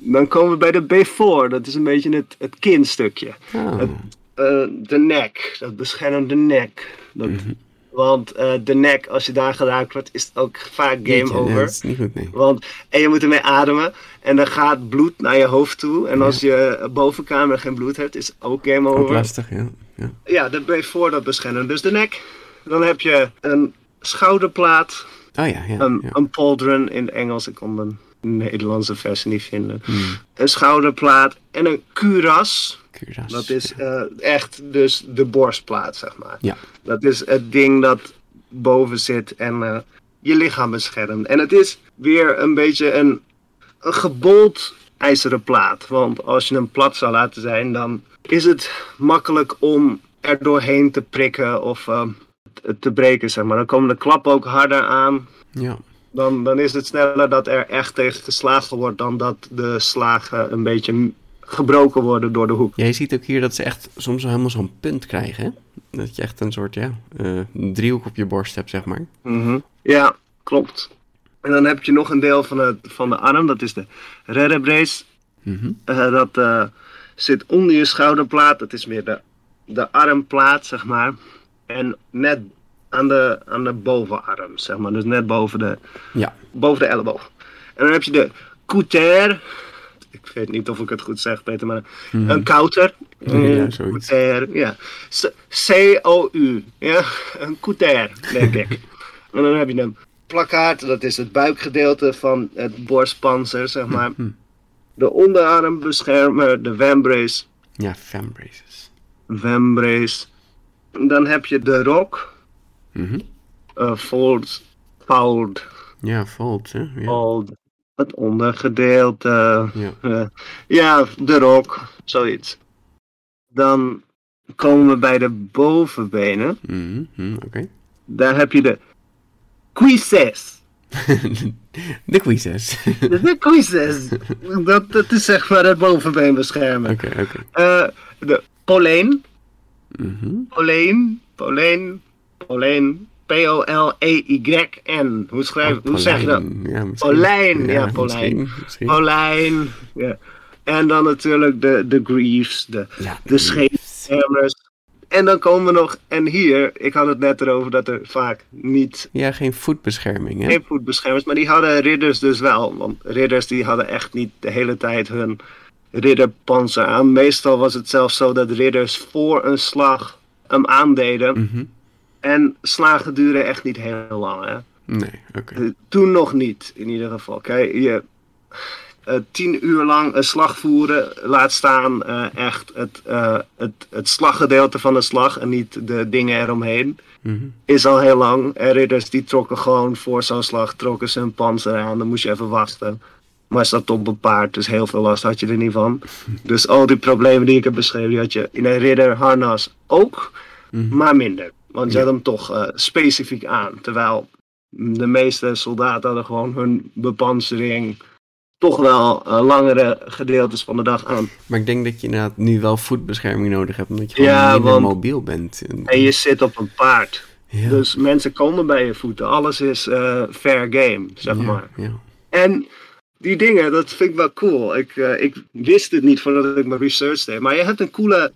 Dan komen we bij de B4. Dat is een beetje het, het kinstukje. Oh, Het, eh, de nek, dat beschermt de nek. Dat, Mhm. Want eh, de nek, als je daar geraakt wordt, is het ook vaak game ja, over. dat is niet goed, nee. Want, en je moet ermee ademen. En dan gaat bloed naar je hoofd toe. En als je bovenkamer geen bloed hebt, is het ook game Ook over. lastig, ja. ja. Ja, de B4 dat beschermt. Dus de nek. Dan heb je een schouderplaat. Oh ja, ja. Een, ja. een pauldron in het Engels. Ik kon de Nederlandse versie niet vinden. Hmm, Een schouderplaat en een kuras. kuras. Dat is eh, echt dus de borstplaat, zeg maar. Ja. Dat is het ding dat boven zit en eh, je lichaam beschermt. En het is weer een beetje een, een gebold ijzeren plaat. Want als je hem plat zou laten zijn, dan is het makkelijk om er doorheen te prikken of eh, te- breken, zeg maar. Dan komen de klappen ook harder aan. Ja. Dan, dan is het sneller dat er echt tegen geslagen wordt dan dat de slagen een beetje gebroken worden door de hoek. Je ziet ook hier dat ze echt soms helemaal zo'n punt krijgen, hè? Dat je echt een soort, ja, eh, driehoek op je borst hebt, zeg maar. Mhm. Ja, klopt. En dan heb je nog een deel van, het, van de arm, dat is de redderbrace. Mhm. Eh, dat eh, zit onder je schouderplaat, dat is meer de, de armplaat, zeg maar. En net aan de, aan de bovenarm, zeg maar. Dus net boven de, Ja. boven de elleboog. En dan heb je de couter. Ik weet niet of ik het goed zeg, Peter, maar een kouter. Mhm. Ja, Mm, zoiets. couter, ja. C- C-O-U, ja. Een couter, denk ik. en dan heb je een plakkaat, dat is het buikgedeelte van het borstpanzer, zeg maar. Mhm. De onderarmbeschermer, de vambrace. Ja, fembraces. Vambrace. Dan heb je de rok. Mhm. eh fold, fold, Ja, fold, hè? Ja. fold. Het ondergedeelte. Ja. Eh, ja, de rok, zoiets. Dan komen we bij de bovenbenen. Oké. Daar heb je de cuisses. De quizzes. De cuisses. Dat, dat is zeg maar het bovenbeen beschermen. Oké, oké. Eh, de poleen. Poleen. Poleen. Poleen. P-O-L-E-Y-N. Hoe, schrijf, Oh, hoe zeg je dat? Ja, ja, polijn. Misschien, misschien. Polijn. Ja. En dan natuurlijk de, de greaves, de, Ja, de. En dan komen we nog, en hier, ik had het net erover dat er vaak niet Ja, geen voetbescherming, hè? geen voetbeschermers, maar die hadden ridders dus wel. Want ridders die hadden echt niet de hele tijd hun ridderpanzer aan. Meestal was het zelfs zo dat ridders voor een slag hem aandeden. Mhm. En slagen duren echt niet heel lang. Hè? Nee, oké. Eh, Toen nog niet, in ieder geval. Kijk, je eh, tien uur lang een slag voeren, laat staan eh, echt het, het, het slaggedeelte van de slag en niet de dingen eromheen, Mhm. is al heel lang. En ridders die trokken gewoon voor zo'n slag, trokken ze hun panzer aan, dan moest je even wachten. Maar ze zat op een paard, dus heel veel last had je er niet van. Dus al die problemen die ik heb beschreven, die had je in een ridderharnas ook, Mhm. maar minder. Want je Ja. had hem toch eh, specifiek aan. Terwijl de meeste soldaten hadden gewoon hun bepansering toch wel eh, langere gedeeltes van de dag aan. Maar ik denk dat je inderdaad nu wel voetbescherming nodig hebt, omdat je gewoon Ja, minder want- mobiel bent. En, je zit op een paard. ja. Dus mensen komen bij je voeten. Alles is eh, fair game, zeg maar. Ja. En die dingen, dat vind ik wel cool. Ik, eh, ik wist het niet voordat ik mijn research deed. Maar je hebt een coole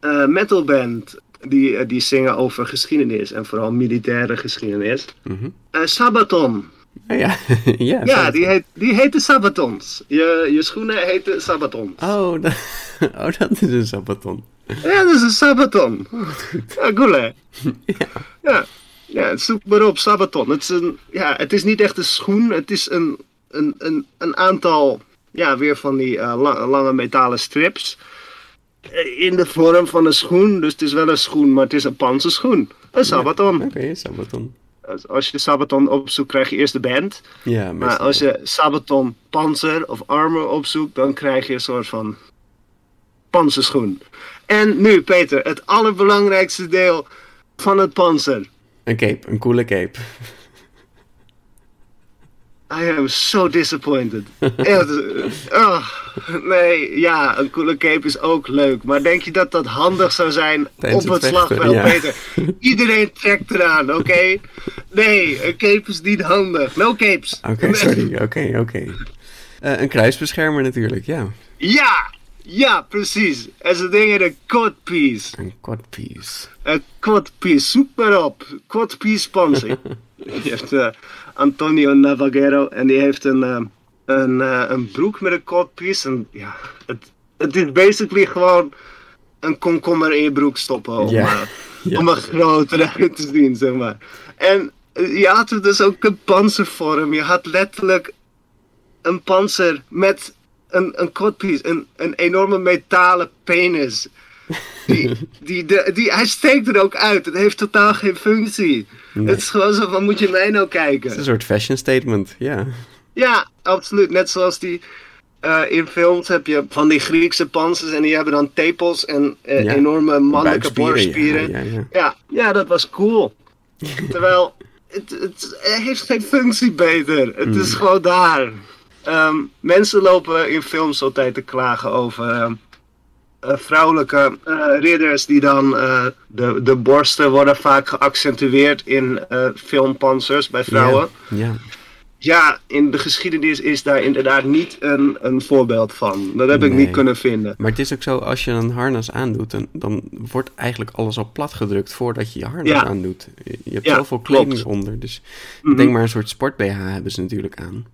eh, metalband die, eh, die zingen over geschiedenis. En vooral militaire geschiedenis. Mhm. Sabaton. Ah, ja, ja. Ja, die, heet, die heette Sabatons. Je, je schoenen heten Sabatons. Oh, dat, oh, dat is een sabaton. Ja, dat is een Sabaton. Ja, cool hè? Ja. Ja, zoek maar op, Sabaton. Het is, een, ja, het is niet echt een schoen, het is een, een, een, een aantal, ja, weer van die eh, la- lange metalen strips. eh, In de vorm van een schoen, dus het is wel een schoen, maar het is een panzerschoen. Een Sabaton. Oké, sabaton. Als- je Sabaton opzoekt, krijg je eerst de band. Ja, Maar als je Sabaton panzer of armor opzoekt, dan krijg je een soort van panzerschoen. En nu, Peter, het allerbelangrijkste deel van het panzer. Een cape, een coole cape. I am so disappointed. Echt, oh, nee, ja, een coole cape is ook leuk. Maar denk je dat dat handig zou zijn Tijdens op het vechten, slagveld, ja. Peter? Iedereen trekt eraan, oké? Nee, een cape is niet handig. No capes. Oké, sorry. Oké, oké. Eh, een kruisbeschermer natuurlijk, ja. Ja, ja, precies. En ze dingen een codpiece. Een quadpiece. Een codpiece, zoek maar op. Codpiece panzer. Je hebt eh, Antonio Navagero en die heeft een, eh, een, eh, een broek met een codpiece. En ja, het, het is basically gewoon een komkommer in je broek stoppen om, om er groter uit te zien, zeg maar. En je had dus ook een panzervorm. Je had letterlijk een panzer met een, een codpiece, een, een enorme metalen penis. Die, die, de, die, hij steekt er ook uit. Het heeft totaal geen functie. Het is gewoon zo van, moet je mij nou Het is een kijken? soort fashion statement, ja. Ja, absoluut. Net zoals die... eh, in films heb je van die Griekse panzers en die hebben dan tepels en eh, Ja. enorme mannelijke borstspieren. ja, ja. Ja, ja, dat was cool. Terwijl, het, het, heeft geen functie beter. Het Hmm. is gewoon daar. Ehm, mensen lopen in films altijd te klagen over ehm, eh, vrouwelijke eh, ridders die dan... eh, de, de borsten worden vaak geaccentueerd in eh, filmpanzers bij vrouwen. Ja, ja. Ja, in de geschiedenis is daar inderdaad niet een, een voorbeeld van. Dat heb ik niet kunnen vinden. Maar het is ook zo, als je een harnas aandoet, dan, dan wordt eigenlijk alles al platgedrukt voordat je je harnas Ja. aandoet. Je hebt Ja, zoveel klopt. kleding onder, dus Mhm. denk maar een soort sport-BH hebben ze natuurlijk aan.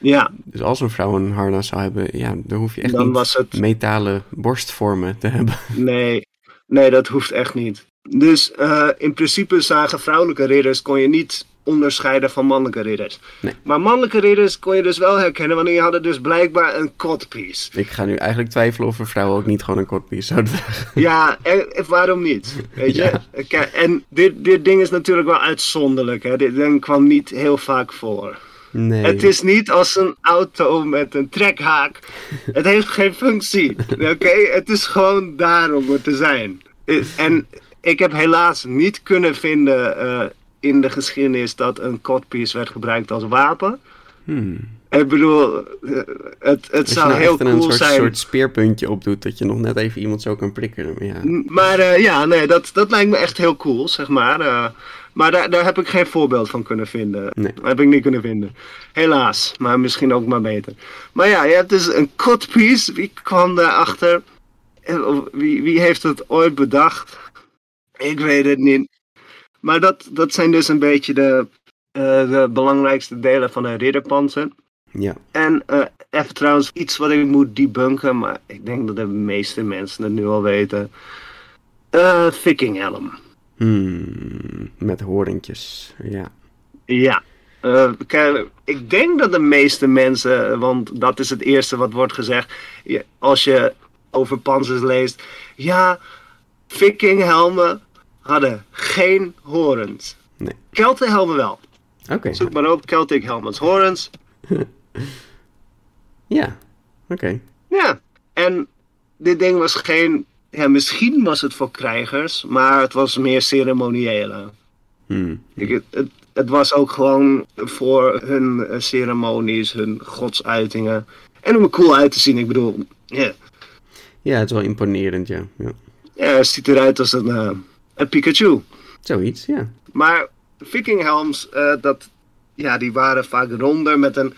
Ja, Dus als een vrouw een harnas zou hebben, ja, dan hoef je echt dan niet was het... metalen borstvormen te hebben. Nee, nee, dat hoeft echt niet. Dus eh, in principe zagen vrouwelijke ridders kon je niet onderscheiden van mannelijke ridders. Nee. Maar mannelijke ridders kon je dus wel herkennen, want die hadden dus blijkbaar een codpiece. Ik ga nu eigenlijk twijfelen of een vrouw ook niet gewoon een kortpiece zou dragen. Ja, en, en waarom niet? Weet je? Ja. En dit, dit ding is natuurlijk wel uitzonderlijk. Hè? Dit ding kwam niet heel vaak voor. Nee. Het is niet als een auto met een trekhaak. Het heeft geen functie. Oké, het is gewoon daar om er te zijn. En ik heb helaas niet kunnen vinden eh, in de geschiedenis dat een codpiece werd gebruikt als wapen. Hmm. Ik bedoel, eh, het, het Als je zou nou heel echt een cool soort, zijn. soort speerpuntje opdoet, dat je nog net even iemand zo kan prikken. Maar ja, Maar eh, ja, nee, dat, dat lijkt me echt heel cool, zeg maar. Eh, maar daar, daar heb ik geen voorbeeld van kunnen vinden. Nee. Dat heb ik niet kunnen vinden. Helaas, maar misschien ook maar beter. Maar ja, je hebt dus een codpiece. Wie kwam daarachter? Of Wie, wie heeft het ooit bedacht? Ik weet het niet. Maar dat, dat zijn dus een beetje de, eh, de belangrijkste delen van een ridderpanzer. ja. En eh, even trouwens iets wat ik moet debunken, maar ik denk dat de meeste mensen het nu al weten. Eh vikinghelm. Hmm, met horentjes, ja. Ja. Eh, ik denk dat de meeste mensen, want dat is het eerste wat wordt gezegd. als je over panzers leest. Ja, vikinghelmen hadden geen horens. Nee. Keltenhelmen wel. Oké, Zoek maar op Celtic helmets horens. ja, oké. Ja, en dit ding was geen. Ja, misschien was het voor krijgers, maar het was meer ceremoniële. Hmm. Ik, het, was ook gewoon voor hun eh, ceremonies, hun godsuitingen. En om er cool uit te zien, ik bedoel, ja, Ja, het is wel imponerend, ja. ja. ja het ziet eruit als een, eh, een Pikachu. Zoiets, ja. Maar vikinghelms, eh, dat, ja, die waren vaak ronder met een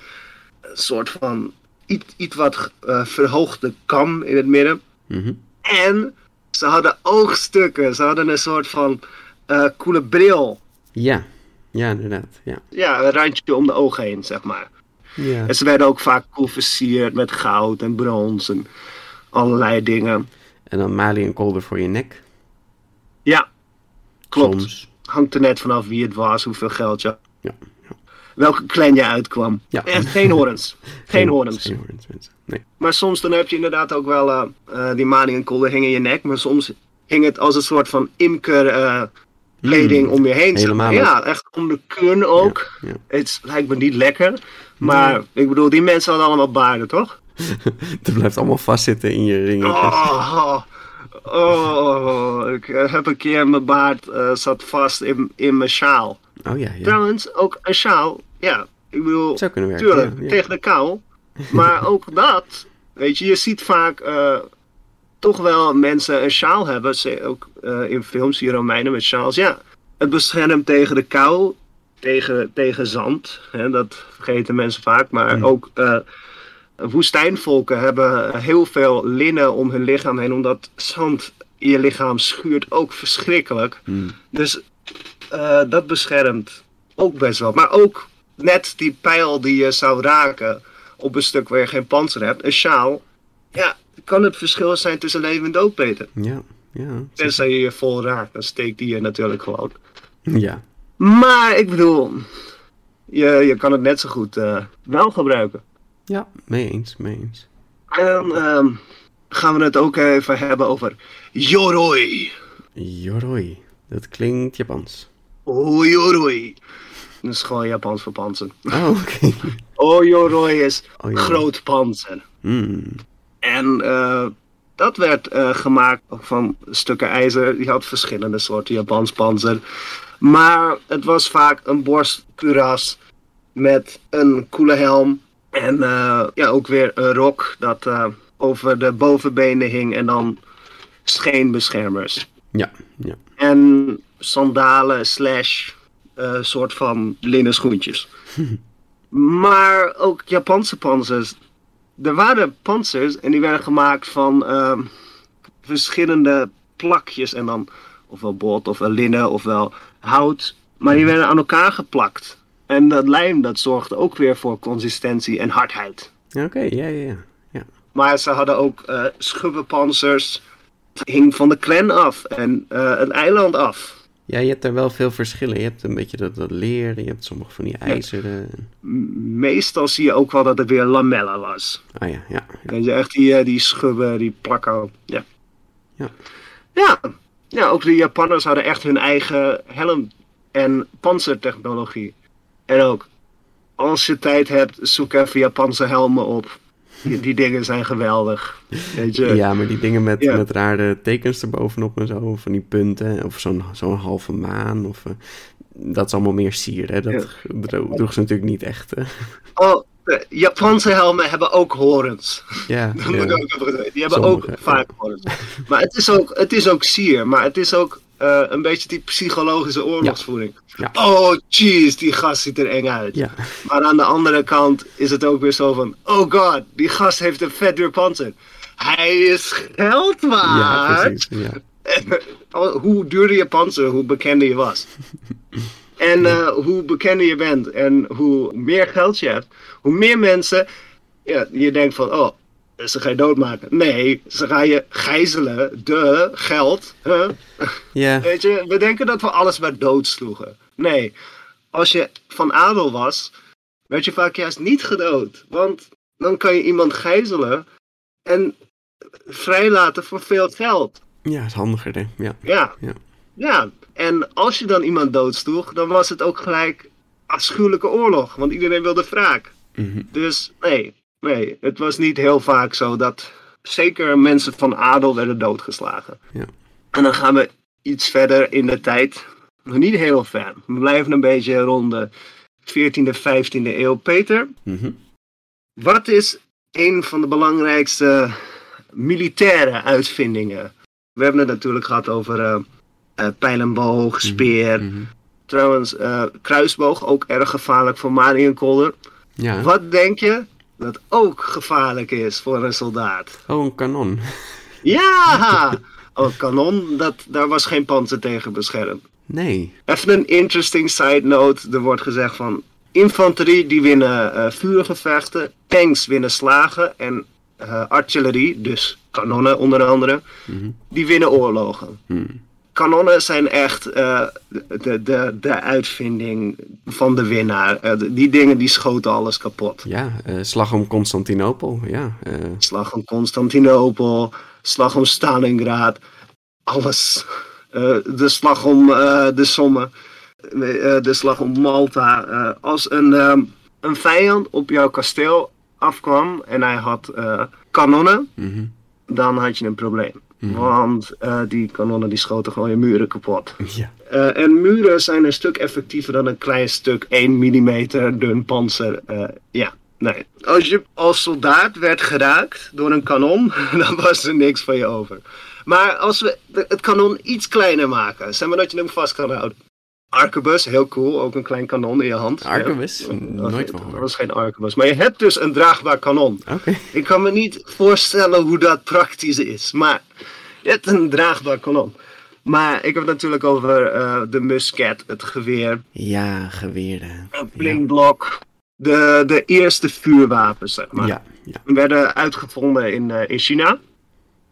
soort van iets, iets wat verhoogde kam in het midden. Mhm. En ze hadden oogstukken. Ze hadden een soort van eh coole bril. Ja, ja, inderdaad, ja. Ja, een randje om de ogen heen, zeg maar. Ja, En ze werden ook vaak cool versierd met goud en brons en allerlei dingen. en dan malie en kolder voor je nek. Ja, klopt. Soms. Hangt er net vanaf wie het was, hoeveel geld je... Ja, Welke clan je uitkwam. Ja. Echt geen horens. Geen horens. Geen horens, mensen. Nee. Maar soms dan heb je inderdaad ook wel eh, eh, die maling en kolder hing in je nek. Maar soms hing het als een soort van imker kleding om je heen. helemaal Ja, echt om de kun ook. Ja, ja. Het lijkt me niet lekker. Maar ik bedoel, die mensen hadden allemaal baarden, toch? Het blijft allemaal vastzitten in je ringetje. Oh, Oh, ik eh, heb een keer mijn baard zat vast in, in mijn sjaal. Oh ja, ja. Trouwens, ook een sjaal. Ja, ik bedoel, Zou kunnen werken. tuurlijk, ja, ja. tegen de kou. Maar ook dat, weet je, je ziet vaak eh, toch wel mensen een sjaal hebben. Ze- Ook eh, in films je Romeinen met sjaals. Ja, het beschermt tegen de kou, tegen, tegen zand. Hè, dat vergeten mensen vaak. Maar Mm. ook eh, woestijnvolken hebben heel veel linnen om hun lichaam heen. Omdat zand in je lichaam schuurt ook verschrikkelijk. Mm. Dus dat beschermt ook best wel. Maar ook net die pijl die je zou raken op een stuk waar je geen panzer hebt, een sjaal. Ja, kan het verschil zijn tussen leven en dood, Peter. Ja, ja. Tenzij je je vol raakt, dan steekt die je natuurlijk gewoon. Ja, Maar ik bedoel, je, je kan het net zo goed eh, wel gebruiken. ja, mee eens, mee eens. En ehm, gaan we het ook even hebben over Yoroi. Yoroi, dat klinkt Japans. Oh, Yoroi. Is gewoon Japans voor panzer. Oh, oké. Oh, Yoroi is Oh, groot panzer. Hmm, En eh, dat werd eh, gemaakt van stukken ijzer. Die had verschillende soorten Japans panzer. Maar het was vaak een borstkuras met een koele helm. En eh, ja, ook weer een rok dat over de bovenbenen hing. En dan scheenbeschermers. Ja, ja. En sandalen slash eh, soort van linnen schoentjes. maar ook Japanse panzers. Er waren panzers en die werden gemaakt van ehm, verschillende plakjes. En dan ofwel bot, ofwel linnen, ofwel hout. Maar die werden aan elkaar geplakt. En dat lijm dat zorgde ook weer voor consistentie en hardheid. Oké, ja, ja, ja. ja. Maar ze hadden ook eh schubbenpanzers. Het hing van de clan af en eh, het eiland af. Ja, je hebt daar wel veel verschillen. Je hebt een beetje dat, dat leer, je hebt sommige van die ijzeren. Meestal zie je ook wel dat het weer lamella was. Ah ja, ja. ja. Weet je, echt die, eh, die schubben, die plakken. Ja. Ja. ja. Ja, ook de Japanners hadden echt hun eigen helm- en panzertechnologie. En ook, als je tijd hebt, zoek even Japanse helmen op. Die, die dingen zijn geweldig. Weet je? Ja, maar die dingen met, Ja. met rare tekens erbovenop en zo, van die punten, of zo'n zo'n halve maan, of, eh, dat is allemaal meer sier, hè? Dat dro- droeg ze natuurlijk niet echt. hè. Oh, de Japanse helmen hebben ook horens. Ja, Dat moet ja. ook. Die hebben Sommige, ook vaak horens. Maar het is ook, het is ook sier, maar het is ook eh, een beetje die psychologische oorlogsvoering. Ja. Oh, jeez, die gast ziet er eng uit. ja, Maar aan de andere kant is het ook weer zo van: oh god, die gast heeft een vet duur panzer. Hij is geld ja, waard. Oh, hoe duurder je panzer, hoe bekender je was. En eh, hoe bekender je bent en hoe meer geld je hebt, hoe meer mensen ja, je denkt van, oh, ze ga je doodmaken. Nee, ze gaan je gijzelen, de geld. Huh? Weet je, we denken dat we alles maar doodsloegen. Nee, als je van adel was, werd je vaak juist niet gedood. Want dan kan je iemand gijzelen en vrijlaten voor veel geld. ja, is handiger, hè? Ja, Ja. Ja. ja. En als je dan iemand doodsloeg, dan was het ook gelijk afschuwelijke oorlog. Want iedereen wilde wraak. Mhm. Dus nee, nee, het was niet heel vaak zo dat zeker mensen van adel werden doodgeslagen. Ja. En dan gaan we iets verder in de tijd. Nog niet heel ver. We blijven een beetje rond de 14e, 15e eeuw. Peter, Mhm. wat is een van de belangrijkste militaire uitvindingen? We hebben het natuurlijk gehad over eh eh, pijl en boog, speer. Mhm. Trouwens, eh, kruisboog, ook erg gevaarlijk voor Marienkolder. Ja, Wat denk je dat ook gevaarlijk is voor een soldaat? oh, een kanon. Ja! Oh, kanon, dat, daar was geen panzer tegen beschermd. Nee, Even een interesting side note. Er wordt gezegd van... Infanterie die winnen eh vuurgevechten. Tanks winnen slagen. En eh, artillerie, dus kanonnen onder andere... Mhm. Die winnen oorlogen. Hmm. Kanonnen zijn echt eh, de, de, de uitvinding van de winnaar. Eh, die dingen die schoten alles kapot. ja, eh, slag om Constantinopel, ja. Slag om Constantinopel, slag om Stalingrad, alles. De slag om de Somme, de slag om Malta. Als een, een vijand op jouw kasteel afkwam en hij had kanonnen, mhm. dan had je een probleem. Want eh, die kanonnen die schoten gewoon je muren kapot. Ja. Eh, en muren zijn een stuk effectiever dan een klein stuk 1 mm dun panzer. Eh, ja, nee. Als je als soldaat werd geraakt door een kanon, dan was er niks van je over. Maar als we het kanon iets kleiner maken, zeg maar dat je hem vast kan houden. Arquebus, heel cool, ook een klein kanon in je hand. Arquebus? Ja. Nooit van Dat was geen arquebus. Maar je hebt dus een draagbaar kanon. Oké. Ik kan me niet voorstellen hoe dat praktisch is. Maar je hebt een draagbaar kanon. Maar ik heb het natuurlijk over eh, de musket, het geweer, Ja, geweerden. een blinkblok. De, de eerste vuurwapens, zeg maar. Ja, ja. werden uitgevonden in, eh, in China.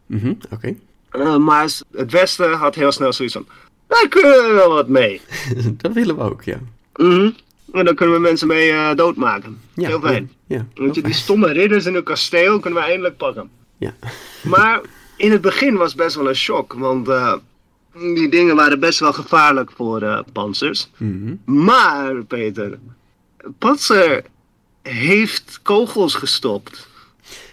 Mhm, Oké. Eh, maar het Westen had heel snel zoiets van, daar kunnen we wel wat mee. Dat willen we ook, ja. Mhm. En daar kunnen we mensen mee eh, doodmaken. ja heel fijn. Ja, heel die stomme ridders in een kasteel kunnen we eindelijk pakken. ja. Maar in het begin was het best wel een shock, want eh, die dingen waren best wel gevaarlijk voor eh panzers. Mhm. Maar, Peter, panzer heeft kogels gestopt.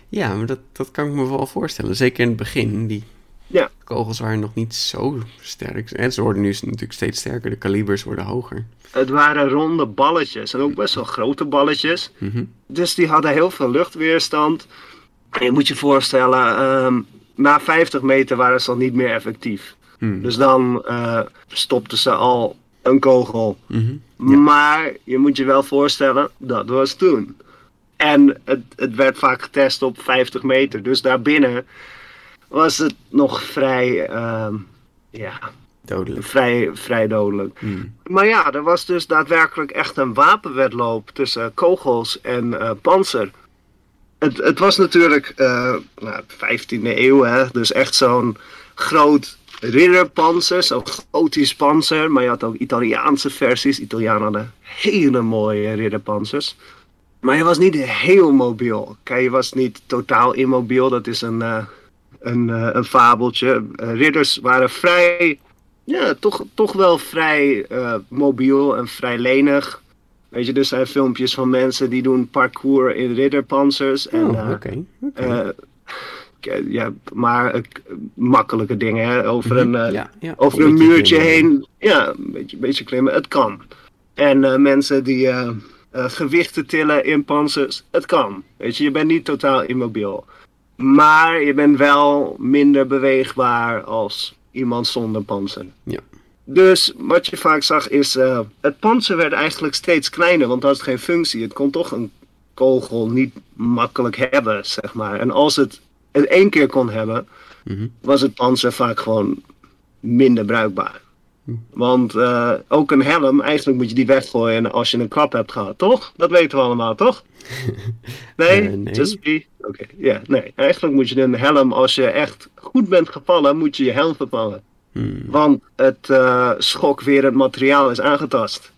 Ja, maar dat, dat kan ik me wel voorstellen. Zeker in het begin. Die Ja, kogels waren nog niet zo sterk. En ze worden nu natuurlijk steeds sterker. De kalibers worden hoger. het waren ronde balletjes en ook best wel grote balletjes. Mhm. Dus die hadden heel veel luchtweerstand. En je moet je voorstellen, ehm, na 50 meter waren ze al niet meer effectief. Hmm. Dus dan eh, stopten ze al een kogel. Mhm. Maar je moet je wel voorstellen, dat was toen. En het, het werd vaak getest op 50 meter. Dus daarbinnen was het nog vrij, ehm, ja, Dodelijk. vrij, vrij dodelijk. Hmm. Maar ja, er was dus daadwerkelijk echt een wapenwedloop tussen kogels en eh panzer. Het, het was natuurlijk eh nou, 15e eeuw, hè? dus echt zo'n groot ridderpanzer, zo'n gotisch panzer. Maar je had ook Italiaanse versies. Italianen hadden hele mooie ridderpanzers. Maar je was niet heel mobiel. Kijk, je was niet totaal immobiel. Dat is een, eh, een, eh, een fabeltje. Eh, ridders waren vrij ja, toch, toch wel vrij eh, mobiel en vrij lenig. Weet je, er zijn filmpjes van mensen die doen parkour in ridderpanzers. En, Oh, oké. ja, maar makkelijke dingen, hè? Over een, Ja, ja. over Een een muurtje klimmen. heen. Ja, een beetje, beetje klimmen. Het kan. En mensen die gewichten tillen in panzers. Het kan. Weet je, je bent niet totaal immobiel. Maar je bent wel minder beweegbaar als iemand zonder panzer. Ja. Dus wat je vaak zag is, eh, het panzer werd eigenlijk steeds kleiner, want het had geen functie. Het kon toch een kogel niet makkelijk hebben, zeg maar. En als het het één keer kon hebben, Mhm. was het panzer vaak gewoon minder bruikbaar. Want eh, ook een helm, eigenlijk moet je die weggooien als je een klap hebt gehad, toch? Dat weten we allemaal, toch? Nee? Eh, nee. Just be? Oké, ja, nee. Eigenlijk moet je een helm, als je echt goed bent gevallen, moet je je helm vervangen. Hmm. Want het eh schokwerend materiaal is aangetast.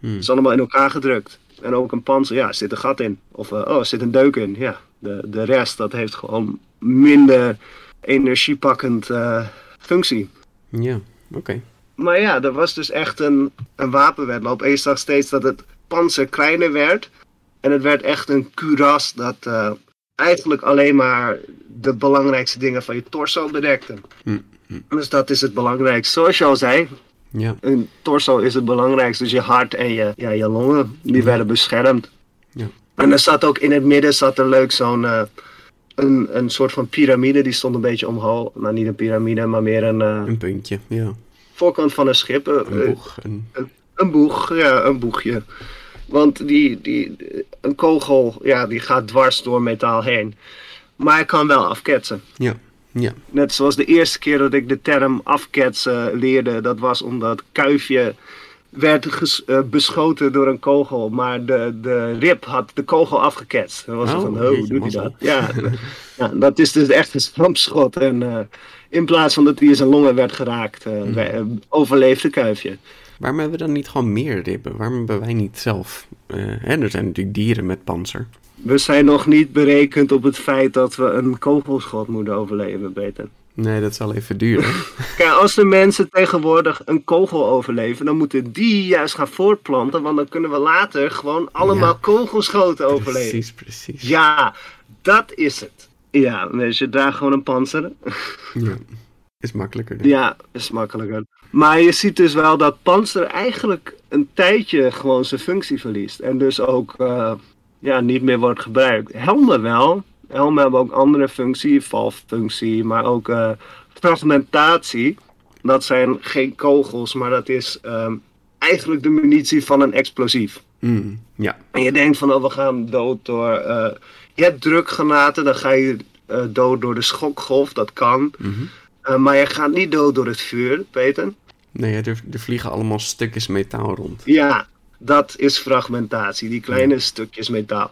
Hmm. Het is allemaal in elkaar gedrukt. En ook een panzer, ja, er zit een gat in. Of, oh, er zit een deuk in. Ja, de, de rest, dat heeft gewoon minder energiepakkend functie. Ja, oké. Maar ja, er was dus echt een, een wapenwedloop. En je zag steeds dat het panzer kleiner werd. En het werd echt een kuras dat eh, eigenlijk alleen maar de belangrijkste dingen van je torso bedekte. Hm, Dus dat is het belangrijkste. Zoals je al zei, Ja, een torso is het belangrijkste. Dus je hart en je, ja, je longen, die werden beschermd. Ja. En er zat ook in het midden zat er leuk zo'n eh, een, een soort van piramide. Die stond een beetje omhoog. Nou, niet een piramide, maar meer een eh, een puntje. Ja, voorkant van een schip. eh, een boeg. Een... een boeg, ja, een boegje. Want die, die, een kogel, ja, die gaat dwars door metaal heen. Maar hij kan wel afketsen. Ja, ja. Net zoals de eerste keer dat ik de term afketsen leerde, dat was omdat kuifje werd ges- eh, beschoten door een kogel, maar de, de rib had de kogel afgeketst. Dan was het Oh, van, oh, hoe doet hij dat? Ja, ja, dat is dus echt een stampschot. En eh, in plaats van dat hij in zijn longen werd geraakt, eh, overleefde kuifje. Waarom hebben we dan niet gewoon meer ribben? Waarom hebben wij niet zelf? hè, er zijn natuurlijk dieren met panzer. We zijn nog niet berekend op het feit dat we een kogelschot moeten overleven, Peter. Nee, dat zal even duren. Kijk, als de mensen tegenwoordig een kogel overleven, dan moeten die juist gaan voortplanten, want dan kunnen we later gewoon allemaal Ja. kogelschoten overleven. precies, precies. Ja, dat is het. Ja, dus je draagt gewoon een panzer. Ja. Is makkelijker. Ja, is makkelijker. Maar je ziet dus wel dat panzer eigenlijk een tijdje gewoon zijn functie verliest. En dus ook eh, ja, niet meer wordt gebruikt. Helmen wel. Helmen hebben ook andere functie, valfunctie, maar ook eh, fragmentatie. Dat zijn geen kogels, maar dat is ehm, eigenlijk de munitie van een explosief. Mm, ja. En je denkt van, oh, we gaan dood door... eh, je hebt drukgranaten, dan ga je eh, dood door de schokgolf, dat kan. Mhm. Maar je gaat niet dood door het vuur, Peter. Nee, er, er vliegen allemaal stukjes metaal rond. Ja, dat is fragmentatie, die kleine stukjes metaal.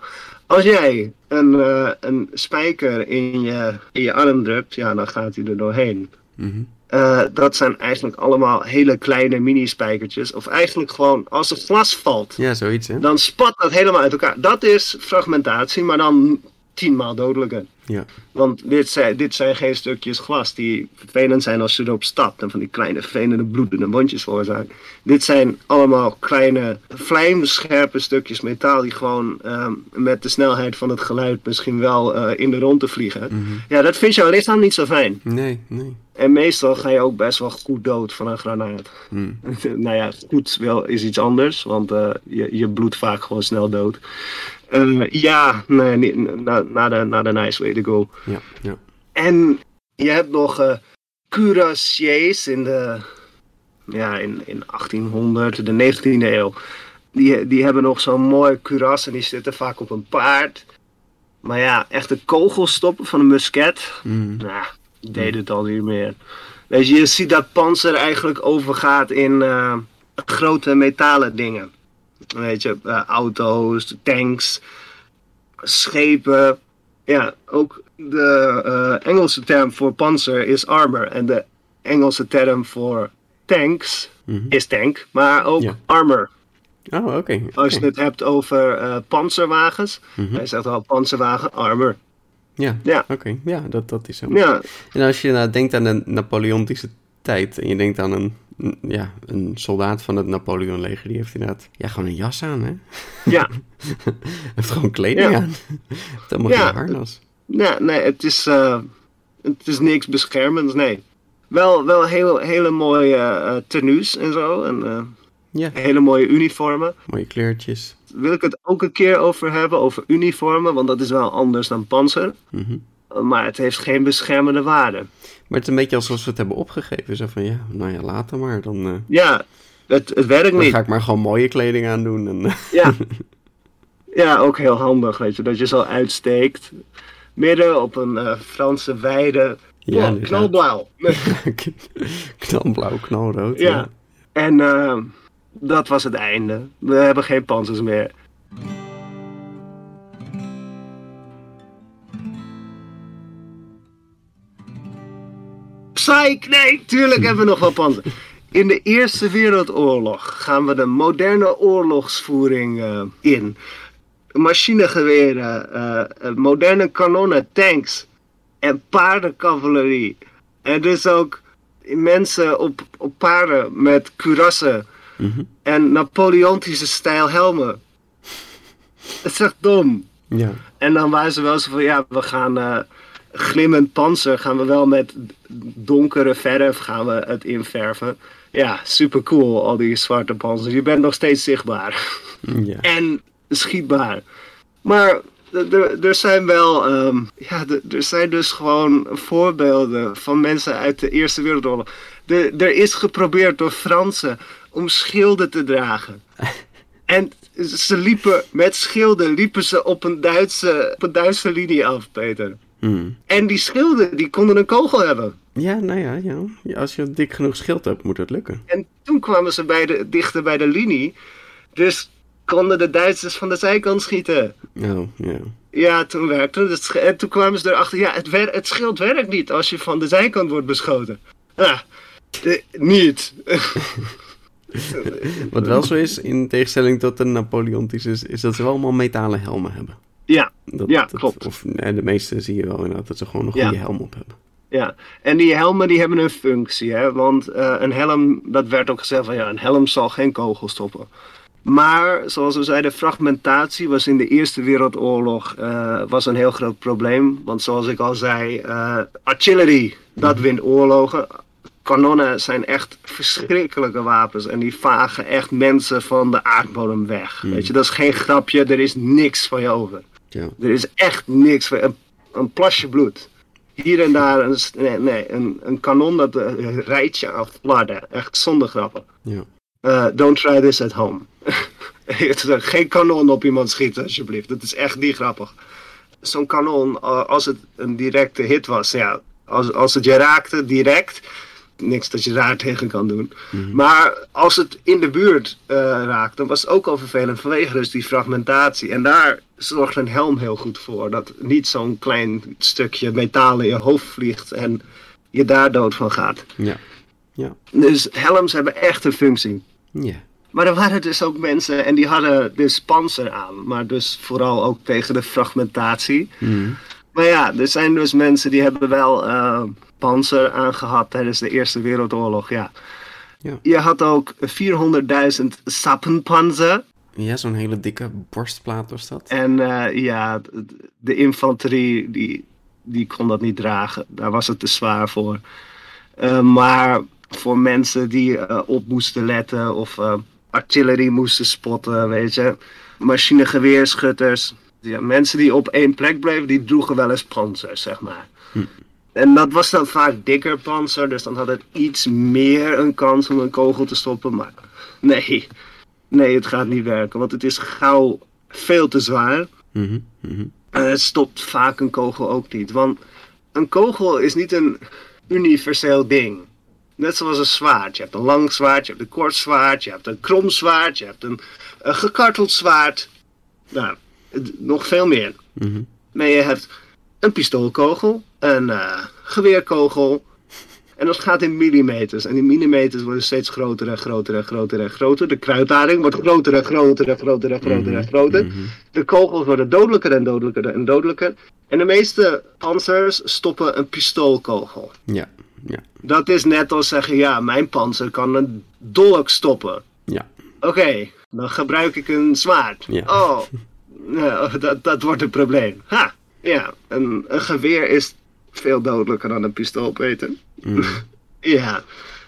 Als jij een, eh, een spijker in je, in je arm drukt, ja, dan gaat hij er doorheen. Mhm. Eh, dat zijn eigenlijk allemaal hele kleine mini-spijkertjes. Of eigenlijk gewoon, als er glas valt, Ja, zoiets, hè? dan spat dat helemaal uit elkaar. Dat is fragmentatie, maar dan tienmaal dodelijker. Ja. Want dit zijn, dit zijn geen stukjes glas die vervelend zijn als je erop stapt en van die kleine vervelende bloedende wondjes veroorzaken. Dit zijn allemaal kleine vlijmscherpe stukjes metaal die gewoon ehm, met de snelheid van het geluid misschien wel eh, in de ronde vliegen. Mhm. Ja, dat vindt jouw lichaam niet zo fijn. Nee, nee. En meestal ga je ook best wel goed dood van een granaat. Mm. nou ja, goed wel is iets anders, want eh, je, je bloedt vaak gewoon snel dood. Eh, ja, nee, niet, na, na, de, na de nice way to go. Ja, ja. En je hebt nog cuirassiers in de, ja, in, in 1800, de 19e eeuw. Die, die hebben nog zo'n mooi kuras en die zitten vaak op een paard. Maar ja, echt de kogels stoppen van een musket, Mm. nou, die deed het al niet meer. Weet je, je ziet dat panzer eigenlijk overgaat in eh, grote metalen dingen. Weet je, eh, auto's, tanks, schepen. Ja, ook de eh, Engelse term voor panzer is armor. En de Engelse term voor tanks Mhm. is tank, maar ook Ja. armor. Oh, oké. Als je het hebt over eh panzerwagens, Mhm. hij zegt al panzerwagen, armor. Ja, Ja. oké. Ja, dat, dat is zo. Ja, En als je nou denkt aan de Napoleontische tijd en je denkt aan een, ja, een soldaat van het Napoleonleger, die heeft inderdaad ja, gewoon een jas aan, hè? ja. Heeft gewoon kleding Ja. aan. Heeft helemaal Ja. harnas. Nee, nee het, is, eh, het is niks beschermends, nee. Wel, wel heel, hele mooie eh tenues en zo. En eh, Ja, hele mooie uniformen. mooie kleurtjes. Wil ik het ook een keer over hebben, over uniformen, want dat is wel anders dan panzer. Eh, Maar het heeft geen beschermende waarde. Maar het is een beetje alsof we het hebben opgegeven. Zo van, ja, nou ja, later maar. Dan, eh, Ja, het, het werkt dan niet. ga ik maar gewoon mooie kleding aandoen. En, eh, Ja. ja, ook heel handig, weet je, dat je zo uitsteekt. Midden op een eh, Franse weide. Ja, knalblauw. knalblauw, knalrood. Ja. En dat was het einde. We hebben geen panzers meer. Psych, nee, tuurlijk hebben we nog wel panzer. In de Eerste Wereldoorlog gaan we de moderne oorlogsvoering eh, in. Machinegeweren, eh, eh, moderne kanonnen, tanks en paardencavalerie. En dus ook mensen op, op paarden met kurassen Mhm. en Napoleontische stijl helmen. Het is echt dom. Ja. En dan waren ze wel zo van, ja, we gaan eh, glimmend panzer, gaan we wel met donkere verf gaan we het inverven. Ja, super cool, al die zwarte panzers. Je bent nog steeds zichtbaar. ja. en schietbaar. Maar er- zijn wel, ehm, ja, er- zijn dus gewoon voorbeelden van mensen uit de Eerste Wereldoorlog. Er er is geprobeerd door Fransen om schilden te dragen. En ze liepen met schilden liepen ze op een Duitse, op een Duitse linie af, Peter. Mm. En die schilden die konden een kogel hebben. Ja, nou ja, ja. Als je dik genoeg schild hebt, moet het lukken. En toen kwamen ze bij de, dichter bij de linie. Dus konden de Duitsers van de zijkant schieten. Oh, ja. Ja, toen werkte het. En toen kwamen ze erachter, ja, het, wer het schild werkt niet als je van de zijkant wordt beschoten. Ja, de- niet. Wat wel zo is, in tegenstelling tot de Napoleontische, is, is dat ze wel allemaal metalen helmen hebben. ja, Dat, Ja, dat- klopt. Of nee, de meeste zie je wel inderdaad dat ze gewoon een Ja. goede helm op hebben. Ja. En die helmen die hebben een functie, hè. Want eh, een helm, dat werd ook gezegd van, ja, een helm zal geen kogel stoppen. Maar zoals we zeiden, fragmentatie was in de Eerste Wereldoorlog uh, was een heel groot probleem. Want zoals ik al zei, uh, artillery, dat wint oorlogen. Kanonnen zijn echt verschrikkelijke wapens en die vagen echt mensen van de aardbodem weg. Weet je, dat is geen grapje, er is niks van je over. Ja. Er is echt niks van een, een plasje bloed. Hier en daar een, nee, nee, een, een kanon dat uh, rijdt je af flarden. Echt zonder grappen. Ja. Uh, don't try this at home. Geen kanon op iemand schieten, alsjeblieft. Dat is echt niet grappig. Zo'n kanon, als het een directe hit was, ja, als, als het je raakte direct, niks dat je daar tegen kan doen. Mhm. Maar als het in de buurt uh, raakt, dan was het ook al vervelend vanwege dus die fragmentatie. En daar zorgt een helm heel goed voor. Dat niet zo'n klein stukje metaal in je hoofd vliegt en je daar dood van gaat. Ja. Ja. Dus helms hebben echt een functie. Ja. Maar er waren dus ook mensen en die hadden dus panzer aan. Maar dus vooral ook tegen de fragmentatie. Mhm. Maar ja, er zijn dus mensen die hebben wel uh, panzer aangehad tijdens de Eerste Wereldoorlog, ja. Ja. Je had ook 400.000 sappenpanzer. Ja, zo'n hele dikke borstplaat was dat. En uh, ja, de infanterie die, die kon dat niet dragen. Daar was het te zwaar voor. Uh, maar voor mensen die uh, op moesten letten of artillerie moesten spotten, weet je. Machinegeweerschutters. Ja, mensen die op één plek bleven, die droegen wel eens panzer, zeg maar. Hm. En dat was dan vaak dikker panzer, dus dan had het iets meer een kans om een kogel te stoppen. Maar nee, nee, het gaat niet werken, want het is gauw veel te zwaar. Mm -hmm. Mm -hmm. En het stopt vaak een kogel ook niet, want een kogel is niet een universeel ding. Net zoals een zwaard. Je hebt een lang zwaard, je hebt een kort zwaard, je hebt een krom zwaard, je hebt een, een gekarteld zwaard. Nou, nog veel meer. Mm -hmm. Maar je hebt een pistoolkogel, een uh, geweerkogel. En dat gaat in millimeters. En die millimeters worden steeds groter en groter en groter en groter. De kruidlading wordt groter en groter en groter en groter en groter. Mhm. De kogels worden dodelijker en dodelijker en dodelijker. En de meeste panzers stoppen een pistoolkogel. Ja, ja. Dat is net als zeggen, ja, mijn panzer kan een dolk stoppen. Ja. Oké, okay, dan gebruik ik een zwaard. Ja. Oh, nou, dat, dat wordt een probleem. Ha, ja, een, een geweer is veel dodelijker dan een pistool, Peter. Mm. ja,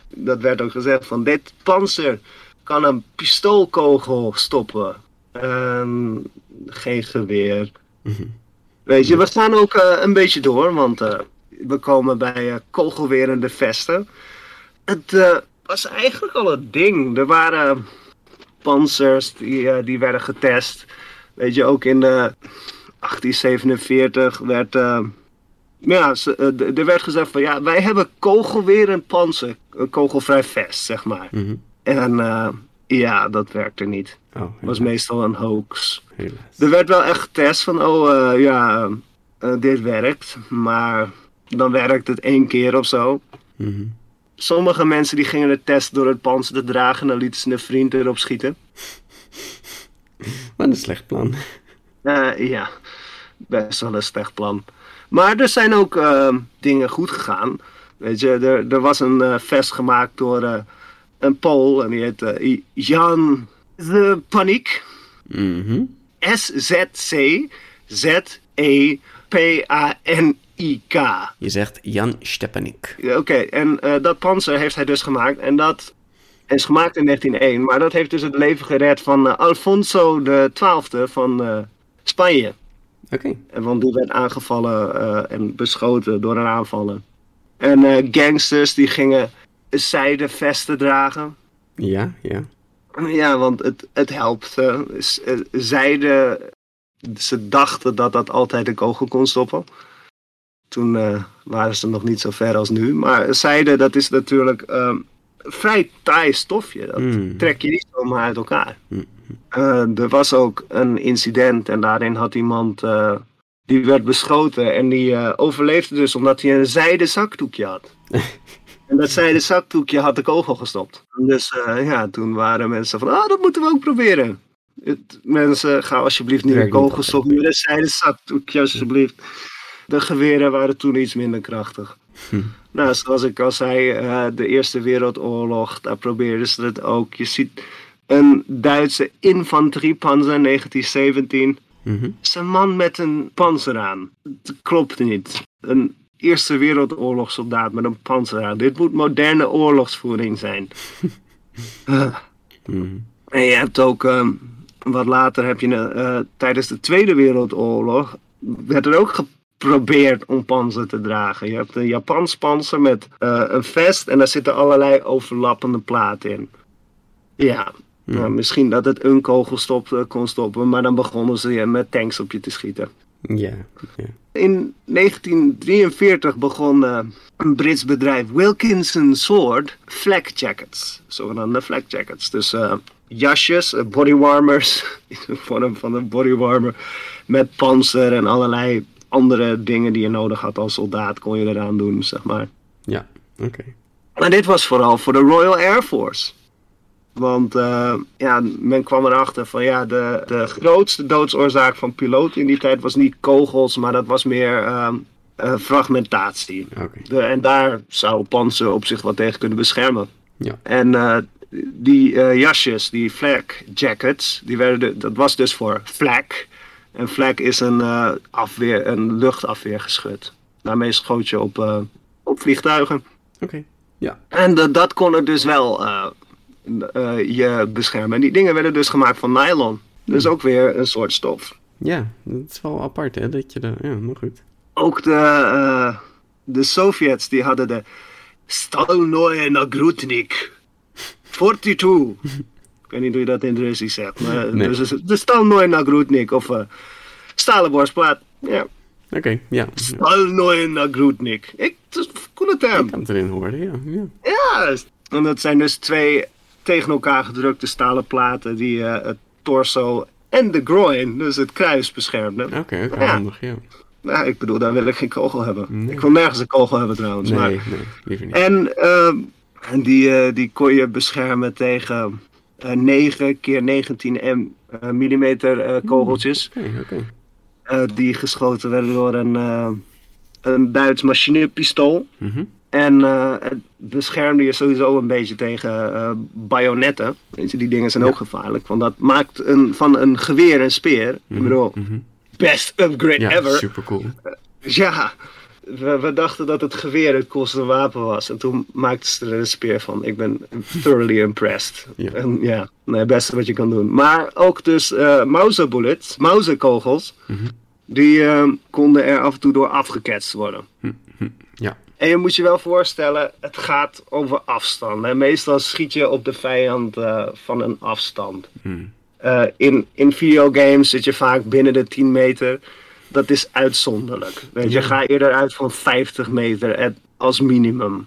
dat werd ook gezegd van dit panzer kan een pistoolkogel stoppen. Um, geen geweer. Mhm. Weet je, we gaan ook uh, een beetje door, want uh, we komen bij uh, kogelwerende vesten. Het was eigenlijk al een ding. Er waren panzers die, die werden getest. Weet je, ook in de 1847 werd. Uh, ja, uh, er werd gezegd van ja, wij hebben kogelwerend panzer. Een kogelvrij vest, zeg maar. Mm -hmm. En uh, ja, dat werkte niet. Oh, was meestal een hoax. Helaas. Er werd wel echt getest van, oh ja, dit werkt. Maar dan werkt het één keer of zo. Mm -hmm. Sommige mensen die gingen de test door het panzer te dragen en dan lieten ze een vriend erop schieten. Wat een slecht plan. Uh, ja, best wel een slecht plan. Maar er zijn ook uh, dingen goed gegaan. Weet je, er, er was een uh, vest gemaakt door uh, een Pool en die heet Jan de Paniek. Mm -hmm. S-Z-C-Z-E-P-A-N-I-K. Je zegt Jan Stepanik. Oké, okay, en dat panzer heeft hij dus gemaakt en dat is gemaakt in 1901, maar dat heeft dus het leven gered van Alfonso XII van uh, Spanje. Oké. Okay. Want die werd aangevallen uh, en beschoten door een aanvaller. En gangsters die gingen zijden vesten dragen. Ja, ja. Ja, want het, het helpt. zijde, ze dachten dat dat altijd de kogel kon stoppen. Toen waren ze nog niet zo ver als nu. Maar zijde, dat is natuurlijk vrij taai stofje. Dat mm. trek je niet zomaar uit elkaar. Mm. Uh, er was ook een incident en daarin had iemand uh, die werd beschoten en die uh, overleefde dus omdat hij een zijden zakdoekje had. en dat zijden zakdoekje had de kogel gestopt. Dus ja, toen waren mensen van, ah, dat moeten we ook proberen. Het, mensen, ga alsjeblieft niet een kogel stoppen met een zijden zakdoekje, alsjeblieft. De geweren waren toen iets minder krachtig. Hm. Nou, zoals ik al zei, de Eerste Wereldoorlog, daar probeerden ze het ook. Je ziet een Duitse infanteriepanzer 1917. Mhm. is een man met een panzer aan. Het klopt niet. Een Eerste Wereldoorlogssoldaat met een panzer aan. Dit moet moderne oorlogsvoering zijn. Eh, Mhm. en je hebt ook, ehm, wat later heb je eh, tijdens de Tweede Wereldoorlog, werd er ook geprobeerd om panzer te dragen. Je hebt een Japans panzer met eh, een vest en daar zitten allerlei overlappende platen in. Ja, nou, misschien dat het een kogel stop, eh, kon stoppen, maar dan begonnen ze met tanks op je te schieten. Ja, ja. In 1943 begon eh, een Brits bedrijf Wilkinson Sword flak jackets, zogenaamde flak jackets. Dus eh, jasjes, bodywarmers, in de vorm van een bodywarmer, met panzer en allerlei andere dingen die je nodig had als soldaat kon je eraan doen, zeg maar. Ja, oké. Maar dit was vooral voor de Royal Air Force. Want eh, ja, men kwam erachter van ja, de, de grootste doodsoorzaak van piloten in die tijd was niet kogels, maar dat was meer ehm, eh, fragmentatie. De, en daar zou panzer op zich wat tegen kunnen beschermen. Ja. En eh, die jasjes, die flak jackets, die werden de- dat was dus voor flak. En flak is een, afweer, een luchtafweergeschut. Daarmee schoot je op, op vliegtuigen. Oké. Ja. En dat- dat kon er dus wel je beschermen. En die dingen werden dus gemaakt van nylon. Dus ook weer een soort stof. Ja, dat is wel apart, hè? Dat je de... Ja, nog goed. Ook de, eh, de Sovjets die hadden de Stalnoye Nagrutnik 42. Ik weet niet hoe je dat in het Russisch zegt. Maar Nee. dus de Stalnoye Nagrutnik of eh stalen borstplaat. Ja, Oké, ja. Stalnoye Nagrutnik. Ik, een coole term. Ik kan het erin horen, ja. ja. Ja, en dat zijn dus twee tegen elkaar gedrukte stalen platen die eh, het torso en de groin, dus het kruis, beschermden. Oké, Ja. handig, ja. Nou, ik bedoel, daar wil ik geen kogel hebben. Nee. Ik wil nergens een kogel hebben trouwens. Nee, maar... nee, liever niet. En, ehm, die, eh, die kon je beschermen tegen eh 9 keer 19 m, eh, millimeter eh, kogeltjes. Oké, oké. eh, die geschoten werden door een, eh, een Duits machinepistool. Mhm. En eh, het beschermde je sowieso een beetje tegen eh bajonetten. Weet je, die dingen zijn ook gevaarlijk. Want dat maakt een, van een geweer een speer. Ik bedoel, best upgrade Ja, ever. super cool. Ja, we, we dachten dat het geweer het coolste wapen was. En toen maakten ze er een speer van. Ik ben thoroughly impressed. Ja. En ja, nee, het beste wat je kan doen. Maar ook dus eh Mauser bullets, Mauser kogels. Die eh, konden er af en toe door afgeketst worden. Ja, En je moet je wel voorstellen, het gaat over afstand. Hè? Meestal schiet je op de vijand eh, van een afstand. Eh, in, in videogames zit je vaak binnen de 10 meter. Dat is uitzonderlijk. Weet je, ga eerder uit van 50 meter et- als minimum.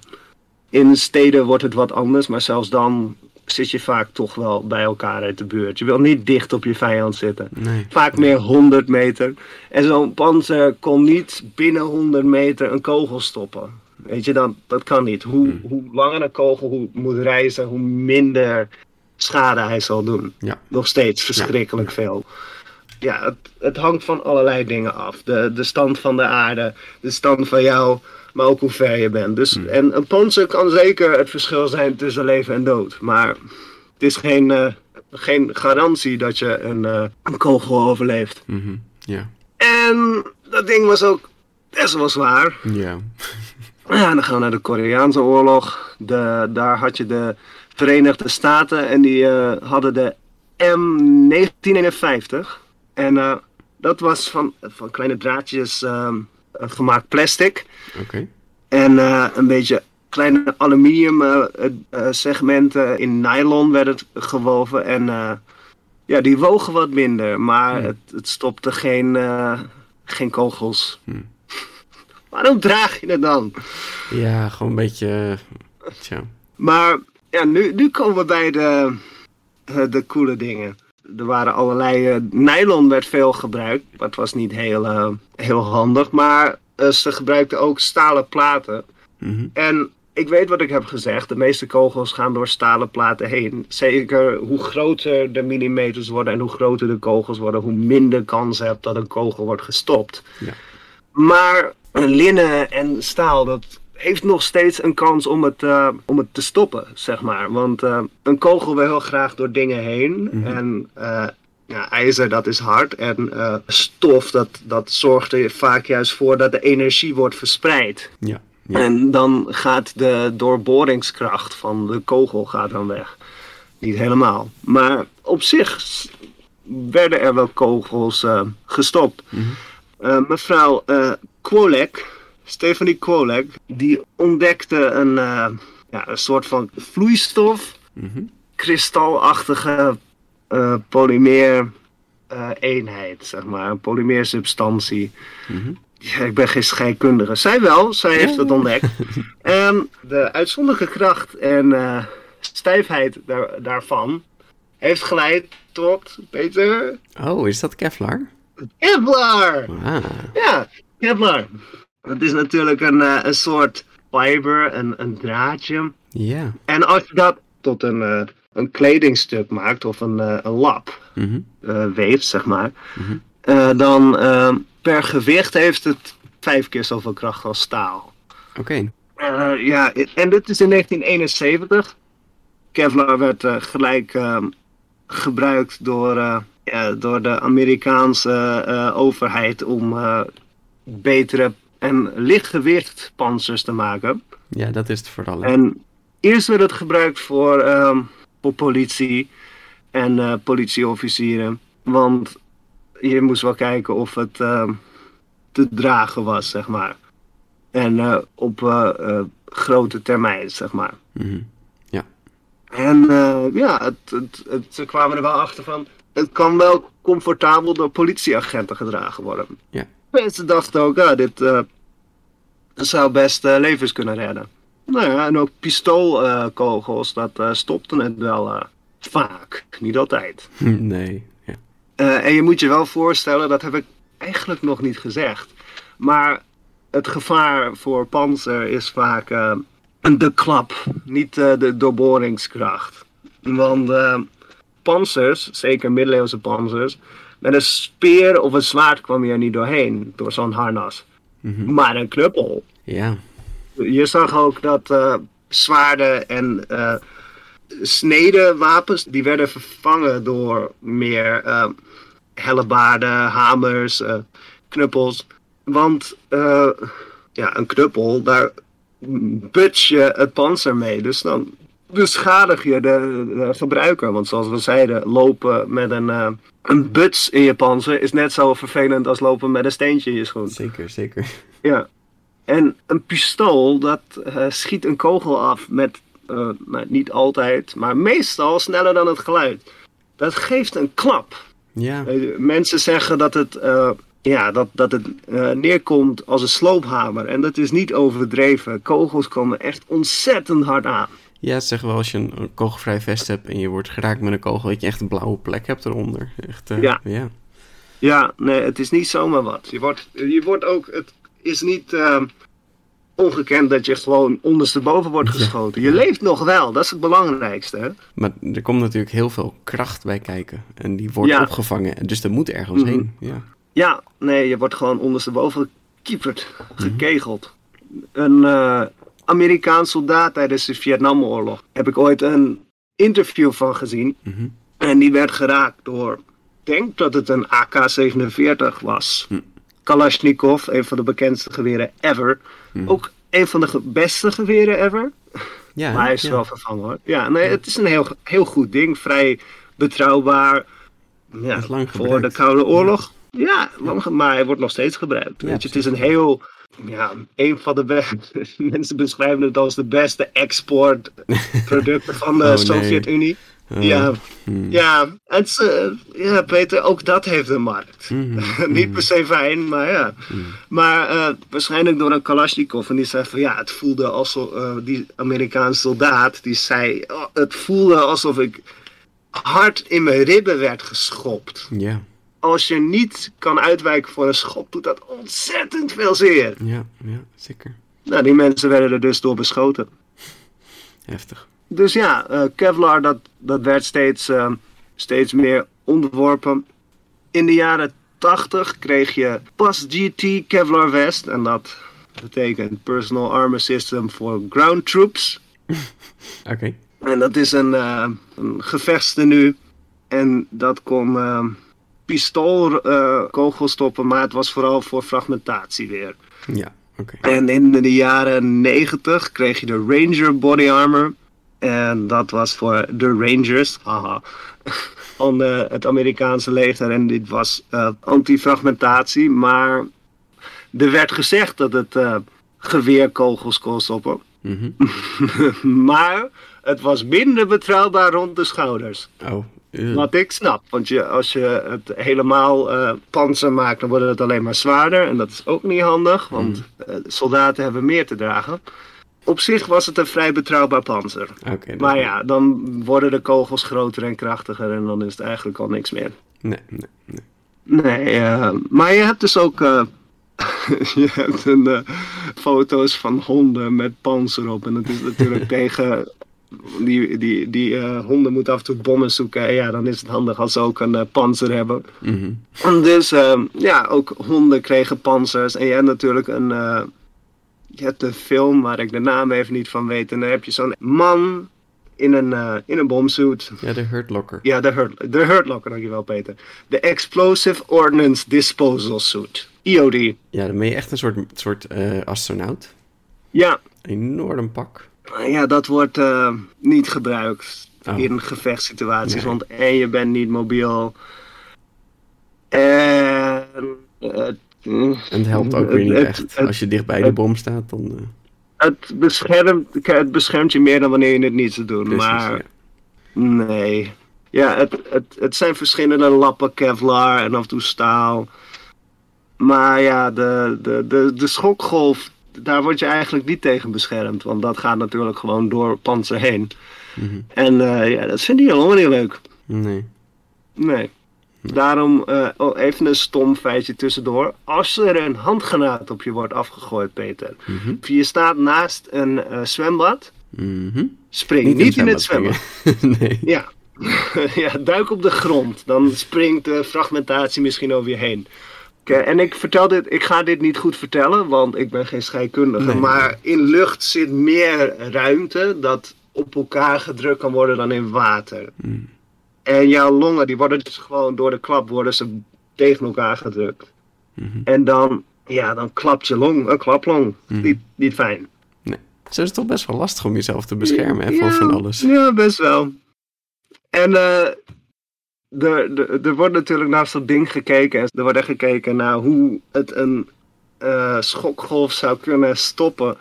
In steden wordt het wat anders, maar zelfs dan zit je vaak toch wel bij elkaar uit de buurt. Je wil niet dicht op je vijand zitten. Nee. Vaak meer 100 meter. En zo'n panzer kon niet binnen 100 meter een kogel stoppen. Weet je, dat, dat kan niet. Hoe, hoe langer een kogel hoe, moet reizen, hoe minder schade hij zal doen. Ja. Nog steeds verschrikkelijk veel. Ja, het, het hangt van allerlei dingen af. De, de stand van de aarde, de stand van jou, maar ook hoe ver je bent. Dus, En een panzer kan zeker het verschil zijn tussen leven en dood. Maar het is geen, eh, geen garantie dat je een, eh, een kogel overleeft. Ja. En dat ding was ook best wel zwaar. Ja. Ja, dan gaan we naar de Koreaanse oorlog. De, daar had je de Verenigde Staten en die eh, hadden de M1951. En eh, dat was van, van kleine draadjes ehm, eh, gemaakt plastic. Oké. En een beetje kleine aluminium segmenten in nylon werden het gewoven. En ja, die wogen wat minder, maar het, het stopte geen, geen kogels. Waarom draag je het dan? Ja, gewoon een beetje... eh, Tja. Maar ja, nu, nu komen we bij de, eh, de coole dingen. Er waren allerlei. eh, nylon werd veel gebruikt. Dat was niet heel, heel handig. Maar ze gebruikten ook stalen platen. Mhm. En ik weet wat ik heb gezegd. De meeste kogels gaan door stalen platen heen. Zeker hoe groter de millimeters worden en hoe groter de kogels worden, hoe minder kans je hebt dat een kogel wordt gestopt. Ja. Maar linnen en staal, dat heeft nog steeds een kans om het, eh, om het te stoppen, zeg maar. Want eh, een kogel wil heel graag door dingen heen. En eh, ja, ijzer, dat is hard. En stof, dat, dat zorgt er vaak juist voor dat de energie wordt verspreid. Ja. ja. En dan gaat de doorboringskracht van de kogel gaat dan weg. Niet helemaal. Maar op zich werden er wel kogels gestopt. Eh, mevrouw Kwolek, Stephanie Kwolek, die ontdekte een, eh, ja, een soort van vloeistof, Mhm. kristalachtige eh, polymeer eh, eenheid, zeg maar, een polymeersubstantie. Mhm. Ja, ik ben geen scheikundige. Zij wel, zij heeft het ontdekt. En de uitzonderlijke kracht en stijfheid daar, daarvan heeft geleid tot, Peter, Oh, is dat Kevlar? Kevlar! Ah, Ja, Kevlar. Het is natuurlijk een, eh, een soort fiber, een, een draadje. ja. En als je dat tot een, eh, een kledingstuk maakt of een, eh, een lap Mhm. eh, weeft, zeg maar, eh, dan per gewicht heeft het vijf keer zoveel kracht als staal. Oké. Ja, en dit is in 1971. Kevlar werd gelijk eh, gebruikt door, ja, door de Amerikaanse overheid om betere en lichtgewicht panzers te maken. Ja, dat is het vooral. hè. En eerst werd het gebruikt voor, ehm, voor politie en eh, politieofficieren. Want je moest wel kijken of het ehm, te dragen was, zeg maar. En eh, op eh, grote termijn, zeg maar. Mhm. En eh, ja, het, het, het, ze kwamen er wel achter van. Het kan wel comfortabel door politieagenten gedragen worden. Ja. Mensen dachten ook, dit eh, zou best eh, levens kunnen redden. Nou ja, en ook pistoolkogels, dat eh, stopten het wel vaak. Niet altijd. Nee. Ja. En je moet je wel voorstellen, dat heb ik eigenlijk nog niet gezegd. Maar het gevaar voor panzer is vaak de klap, niet de doorboringskracht. Want panzers, zeker middeleeuwse panzers, met een speer of een zwaard kwam je er niet doorheen, door zo'n harnas. Maar een knuppel. Ja. Je zag ook dat eh, zwaarden en sneden wapens, die werden vervangen door meer eh hellebaarden, hamers, knuppels. Want eh, ja, een knuppel, daar buts je het panzer mee. Dus dan beschadig je de, de gebruiker. Want zoals we zeiden, lopen met een, eh, een buts in je panzer is net zo vervelend als lopen met een steentje in je schoen. Zeker, zeker. Ja. En een pistool, dat eh, schiet een kogel af met, eh, nou, niet altijd, maar meestal sneller dan het geluid. Dat geeft een klap. Ja. Mensen zeggen dat het, ja, dat, dat het neerkomt als een sloophamer. En dat is niet overdreven. Kogels komen echt ontzettend hard aan. Ja, ze zeggen wel als je een, een kogelvrij vest hebt en je wordt geraakt met een kogel, dat je echt een blauwe plek hebt eronder. Echt, eh, Ja. ja. Ja, nee, het is niet zomaar wat. Je wordt, je wordt ook, het is niet eh, ongekend dat je gewoon ondersteboven wordt geschoten. Je leeft nog wel, dat is het belangrijkste. Hè? Maar er komt natuurlijk heel veel kracht bij kijken. En die wordt Ja. opgevangen. Dus er moet ergens Mhm. heen. Ja. Ja, nee, je wordt gewoon ondersteboven gekieperd, gekegeld. Een eh, Amerikaans soldaat tijdens de Vietnamoorlog heb ik ooit een interview van gezien. Mhm. En die werd geraakt door, ik denk dat het een AK-47 was. Kalashnikov, een van de bekendste geweren ever. Ook een van de ge- beste geweren ever. Ja, Maar hij is ja. wel vervangen hoor. Ja, nee, het is een heel, heel goed ding. Vrij betrouwbaar. Ja, lang voor de. Koude Oorlog. Ja, lang maar hij wordt nog steeds gebruikt. Weet je, het is een heel. Ja, een van de beste. Mensen beschrijven het als de beste exportproducten van de Oh, nee. Sovjet-Unie. Oh, Ja, hmm. ja, is, eh, ja, Peter, ook dat heeft een markt. Mhm, Niet per se fijn, maar ja. Maar eh, waarschijnlijk door een Kalashnikov. En die zei van ja, het voelde alsof eh, die Amerikaanse soldaat, die zei, oh, het voelde alsof ik hard in mijn ribben werd geschopt. Ja, Als je niet kan uitwijken voor een schop, doet dat ontzettend veel zeer. ja, ja, zeker. Nou, die mensen werden er dus door beschoten. Heftig. Dus ja, eh, Kevlar dat, dat werd steeds, eh, steeds meer onderworpen. In de jaren 80 kreeg je pas GT Kevlar Vest. En dat betekent Personal Armor System for Ground Troops. Oké. En dat is een, uh, een gevechtstenu. En dat kon uh, pistoolkogels stoppen, maar het was vooral voor fragmentatie weer. Ja, oké. En in de jaren 90 kreeg je de Ranger Body Armor. En dat was voor de Rangers. Haha. Van uh, het Amerikaanse leger. En dit was uh, antifragmentatie. Maar er werd gezegd dat het uh, geweerkogels kon stoppen. Mhm. maar het was minder betrouwbaar rond de schouders. Oh. Wat ik snap. Want je, als je het helemaal eh panzer maakt, dan wordt het alleen maar zwaarder. En dat is ook niet handig, want eh, soldaten hebben meer te dragen. Op zich was het een vrij betrouwbaar panzer. Maar ja, dan worden de kogels groter en krachtiger en dan is het eigenlijk al niks meer. Nee, nee, nee. Nee, eh, maar je hebt dus ook je hebt een, foto's van honden met panzer op. En dat is natuurlijk tegen... Die, die, die eh, honden moeten af en toe bommen zoeken. En ja, dan is het handig als ze ook een eh, panzer hebben. Mhm. Dus eh, ja, ook honden kregen panzers. En je hebt natuurlijk een... eh, je hebt een film waar ik de naam even niet van weet. En dan heb je zo'n man in een, in een bomsuit. Ja, de Hurt Locker. Ja, de Hurt, de Hurt Locker, dankjewel Peter. De Explosive Ordnance Disposal Suit. EOD. Ja, dan ben je echt een soort, soort astronaut. Ja, Enorm pak. Ja dat wordt eh, niet gebruikt Oh. in gevechtssituaties. Nee. Want en je bent niet mobiel. En... eh, En het helpt ook weer niet het- echt. het- Als je dicht bij de bom staat, dan... eh, Het beschermt, het beschermt je meer dan wanneer je het niet zou doen. precies, maar ja. nee. Ja, het, het, het zijn verschillende lappen Kevlar en af en toe staal. Maar ja, de, de, de, de schokgolf, daar word je eigenlijk niet tegen beschermd. Want dat gaat natuurlijk gewoon door panzer heen. Mhm. En eh, ja, dat vind ik helemaal niet leuk. Nee. Nee. Daarom eh, oh, even een stom feitje tussendoor. Als er een handgranaat op je wordt afgegooid, Peter. Mhm. Je staat naast een eh, zwembad. Mhm. Spring niet, in het zwembad nee. Ja. ja, duik op de grond. Dan springt de fragmentatie misschien over je heen. Oké, en ik vertel dit, ik ga dit niet goed vertellen, want ik ben geen scheikundige. Nee. Maar in lucht zit meer ruimte dat op elkaar gedrukt kan worden dan in water. Mm. En jouw longen, die worden dus gewoon door de klap worden ze tegen elkaar gedrukt. Mhm. En dan, ja, dan klapt je long, een klaplong. Mhm. Niet, niet fijn. Nee. Zo is het toch best wel lastig om jezelf te beschermen hè, voor Ja, van alles. Ja, best wel. En eh, er, er, er wordt natuurlijk naar zo'n ding gekeken. En er wordt echt gekeken naar hoe het een eh, schokgolf zou kunnen stoppen.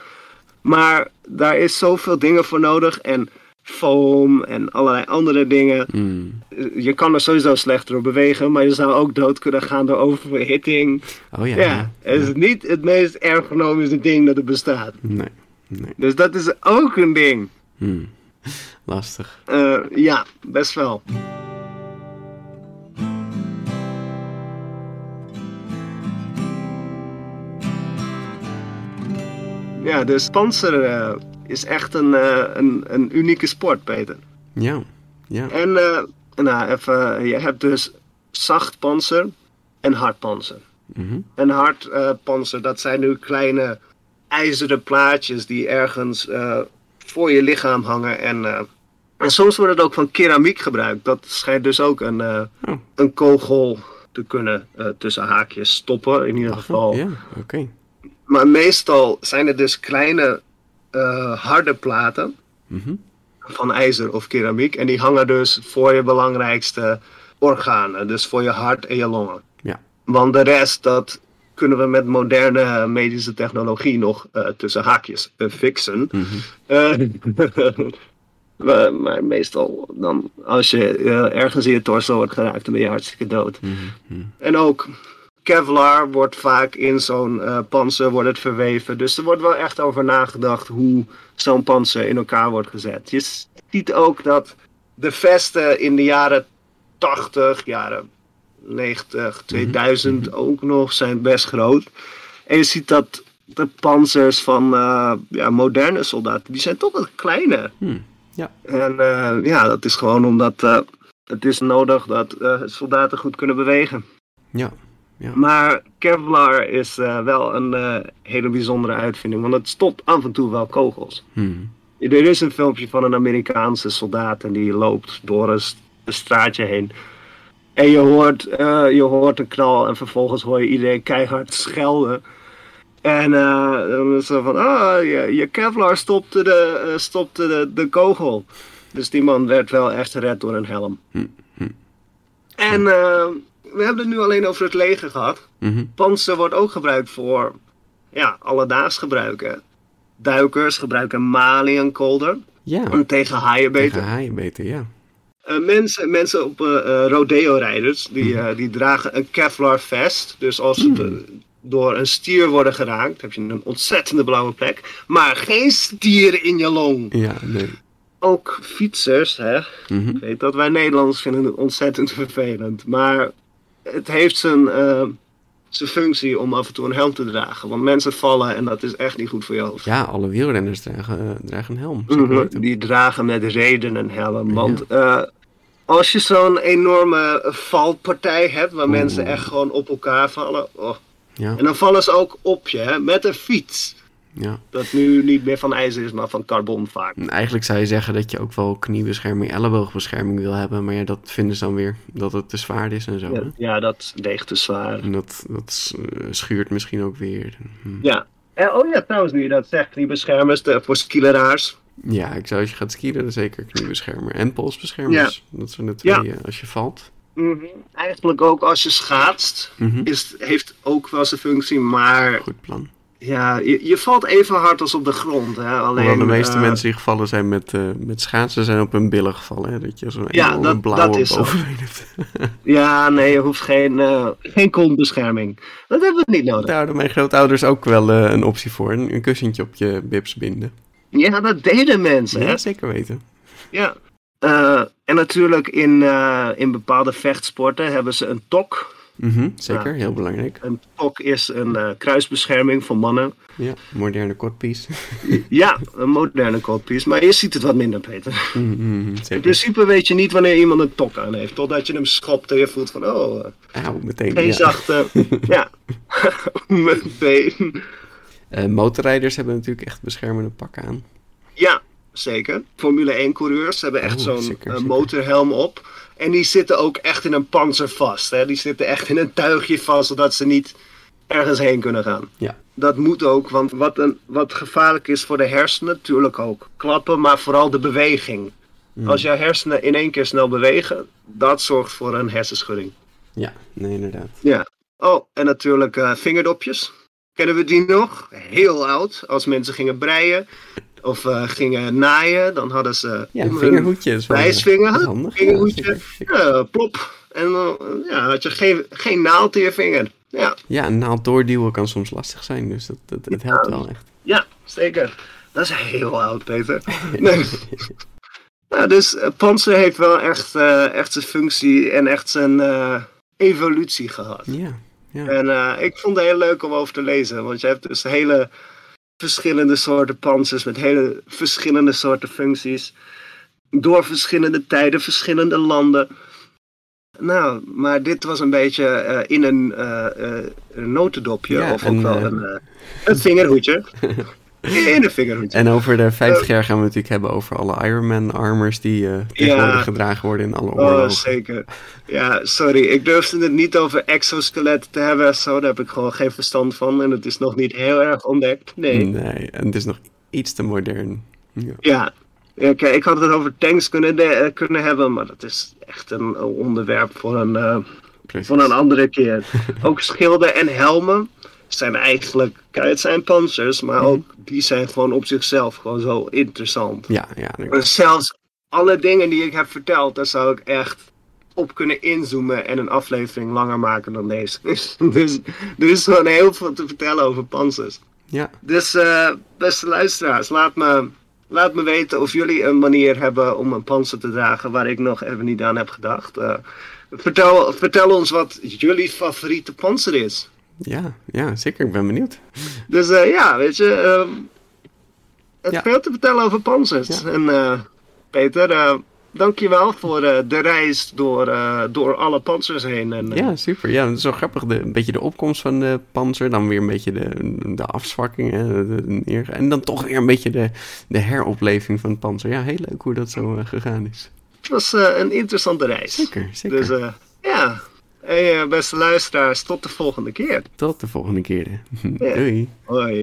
Maar daar is zoveel dingen voor nodig. En foam en allerlei andere dingen. Mm. Je kan er sowieso slechter door bewegen. Maar je zou ook dood kunnen gaan door overhitting. Oh ja. Ja, het is niet het meest ergonomische ding dat er bestaat. Nee. Nee. Dus dat is ook een ding. Mm. Lastig. Eh, ja, best wel. Ja, dus panzer eh, is echt een, eh, een, een unieke sport, Peter. Ja. Ja. En eh, nou, even, je hebt dus zacht panzer en hard panzer. Mhm. En hard panzer, dat zijn nu kleine ijzeren plaatjes die ergens voor je lichaam hangen. En, en soms wordt het ook van keramiek gebruikt. Dat schijnt dus ook een, Oh. een kogel te kunnen tussen haakjes stoppen, in ieder geval. Ja, oké. Maar meestal zijn het dus kleine eh, harde platen Mhm. van ijzer of keramiek. En die hangen dus voor je belangrijkste organen. Dus voor je hart en je longen. Ja. Want de rest, dat kunnen we met moderne medische technologie nog eh, tussen haakjes eh, fixen. Mhm. Eh, maar, maar meestal, dan, als je eh, ergens in je torso wordt geraakt, dan ben je hartstikke dood. Mhm. En ook Kevlar wordt vaak in zo'n eh panzer wordt het verweven. Dus er wordt wel echt over nagedacht hoe zo'n panzer in elkaar wordt gezet. Je ziet ook dat de vesten in de jaren 80, jaren 90, 2000 ook nog zijn best groot. En je ziet dat de panzers van eh, ja, moderne soldaten, die zijn toch wat kleiner. Hmm, ja. En eh, ja, dat is gewoon omdat het is nodig dat soldaten goed kunnen bewegen. Ja. Ja. Maar Kevlar is eh, wel een eh, hele bijzondere uitvinding, want het stopt af en toe wel kogels. Hmm. Er is een filmpje van een Amerikaanse soldaat en die loopt door een, st- een straatje heen. En je hoort, eh, je hoort een knal en vervolgens hoor je iedereen keihard schelden. En dan is het van, ah, je, je Kevlar stopte, de, stopte de, de kogel. Dus die man werd wel echt gered door een helm. En eh, we hebben het nu alleen over het leger gehad. Mhm. Panzer wordt ook gebruikt voor ja, alledaags gebruiken. Duikers gebruiken maling en kolder Ja, om tegen haaien beter. tegen haaien beter, ja. Eh, mensen, mensen op eh, eh, rodeo-rijders, die, eh, die dragen een Kevlar vest. Dus als ze de- door een stier worden geraakt, heb je een ontzettende blauwe plek. Maar geen stier in je long. Ja, nee. Ook fietsers, hè. Mhm. Ik weet dat wij Nederlanders vinden het ontzettend vervelend. Maar het heeft zijn, eh, zijn functie om af en toe een helm te dragen. Want mensen vallen en dat is echt niet goed voor je hoofd. Ja, alle wielrenners dragen, eh, dragen een helm. Mhm. Die dragen met reden een helm. Want eh, als je zo'n enorme valpartij hebt, waar mensen echt gewoon op elkaar vallen. oh. Ja, En dan vallen ze ook op je, hè, met een fiets. Ja. Dat nu niet meer van ijzer is, maar van carbon vaak. En Eigenlijk zou je zeggen dat je ook wel kniebescherming, elleboogbescherming wil hebben. Maar ja, dat vinden ze dan weer dat het te zwaar is en zo. Ja, dat weegt te zwaar. En dat, dat eh, schuurt misschien ook weer. Hm. Ja. En, oh ja, trouwens, nu je dat zegt, die beschermers de, voor skileraars. Ja, ik zou als je gaat skiën, dan zeker kniebeschermer. En polsbeschermers. Dat zijn de twee Ja. eh, als je valt. Mhm. Eigenlijk ook als je schaatst, Mhm. is, heeft ook wel zijn functie, maar Goed plan. Ja, je, je valt even hard als op de grond. Hè? Alleen, Hoewel de meeste eh, mensen die gevallen zijn met, eh, met schaatsen zijn op hun billen gevallen. Hè? Dat je zo'n Ja, dat- blauwe dat is hebt. Ja, nee, je hoeft geen, eh geen kontbescherming. Dat hebben we niet nodig. Daar hadden mijn grootouders ook wel een optie voor. Een, een kussentje op je bips binden. Ja, dat deden mensen, hè? Ja, zeker weten. Ja. En natuurlijk in, in bepaalde vechtsporten hebben ze een tok. Mhm, zeker, heel belangrijk. Een tok is een eh, kruisbescherming voor mannen. Ja, moderne kortpiece. Ja, een moderne coldpiece, maar je ziet het wat minder, Peter. Mhm, mhm, In principe weet je niet wanneer iemand een tok aan heeft, totdat je hem schopt en je voelt van, oh, eh, Auw, meteen. geen ja. zachte, ja, meteen. Eh, motorrijders hebben natuurlijk echt beschermende pakken aan. Ja, zeker. Formule 1 coureurs hebben echt Oh, zo'n motorhelm op. En die zitten ook echt in een panzer vast. Hè? Die zitten echt in een tuigje vast, zodat ze niet ergens heen kunnen gaan. Ja. Dat moet ook, want wat, een, wat gevaarlijk is voor de hersenen, natuurlijk ook klappen, maar vooral de beweging. Hmm. Als jouw hersenen in één keer snel bewegen, dat zorgt voor een hersenschudding. Ja, nee, inderdaad. Ja. Oh, en natuurlijk eh, vingerdopjes. Kennen we die nog? Heel oud. Als mensen gingen breien of eh, gingen naaien, dan hadden ze Ja, om een hun vingerhoedje is wel, wijsvinger, handig. Vingerhoedje, ja, plop. En dan ja, had je geen, geen naald in je vinger. Ja, Ja, een naald doorduwen kan soms lastig zijn, dus dat, dat, het helpt wel echt. ja, zeker. Dat is heel oud, Peter. Nee. Nou, dus eh, Panzer heeft wel echt, eh, echt zijn functie en echt zijn evolutie gehad. Ja, ja. En ik vond het heel leuk om over te lezen, want je hebt dus hele verschillende soorten panzers met hele verschillende soorten functies. Door verschillende tijden, verschillende landen. Nou, maar dit was een beetje eh, in een, eh, eh, een notendopje, Ja, of ook wel een, een vingerhoedje. in een vingerhoedje. En over de 50 jaar gaan we natuurlijk hebben over alle Ironman armors die eh, tegenwoordig Ja. gedragen worden in alle Oh, oorlogen. zeker. Ja, sorry. Ik durfde het niet over exoskeletten te hebben. Zo, daar heb ik gewoon geen verstand van. En het is nog niet heel erg ontdekt. Nee. Nee, en het is nog iets te modern. Ja. Kijk, ik had het over tanks kunnen, de- eh, kunnen hebben, maar dat is echt een, onderwerp voor een, eh, voor een andere keer. ook schilden en helmen zijn eigenlijk, het zijn panzers, maar Mhm. ook die zijn gewoon op zichzelf gewoon zo interessant. Ja, ja, En zelfs alle dingen die ik heb verteld, daar zou ik echt op kunnen inzoomen en een aflevering langer maken dan deze. dus er is gewoon heel veel te vertellen over panzers. ja. Dus eh, beste luisteraars, laat me, laat me weten of jullie een manier hebben om een panzer te dragen waar ik nog even niet aan heb gedacht. Eh, vertel, vertel ons wat jullie favoriete panzer is. Ja, ja, zeker. Ik ben benieuwd. Dus eh, ja, weet je, ehm het Ja. veel te vertellen over panzers. Ja. En eh, Peter, eh, dankjewel voor uh, de reis door, uh, door alle panzers heen. En, uh... Ja, super. Ja, wel grappig. De, een beetje de opkomst van de panzer. Dan weer een beetje de, de afzwakking. Hè, de, de, en dan toch weer een beetje de, de heropleving van het panzer. Ja, heel leuk hoe dat zo gegaan is. Het was een interessante reis. Zeker, zeker. Dus ja, hey, beste luisteraars, tot de volgende keer. Tot de volgende keer. Doei. Hoi.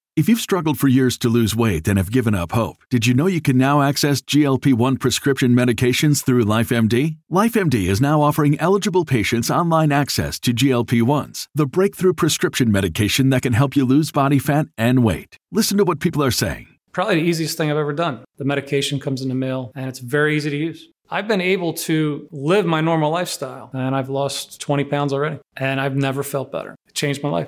If you've struggled for years to lose weight and have given up hope, did you know you can now access GLP 1 prescription medications through LifeMD? LifeMD is now offering eligible patients online access to GLP 1s, the breakthrough prescription medication that can help you lose body fat and weight. Listen to what people are saying. Probably the easiest thing I've ever done. The medication comes in the mail and it's very easy to use. I've been able to live my normal lifestyle and I've lost 20 pounds already and I've never felt better. It changed my life.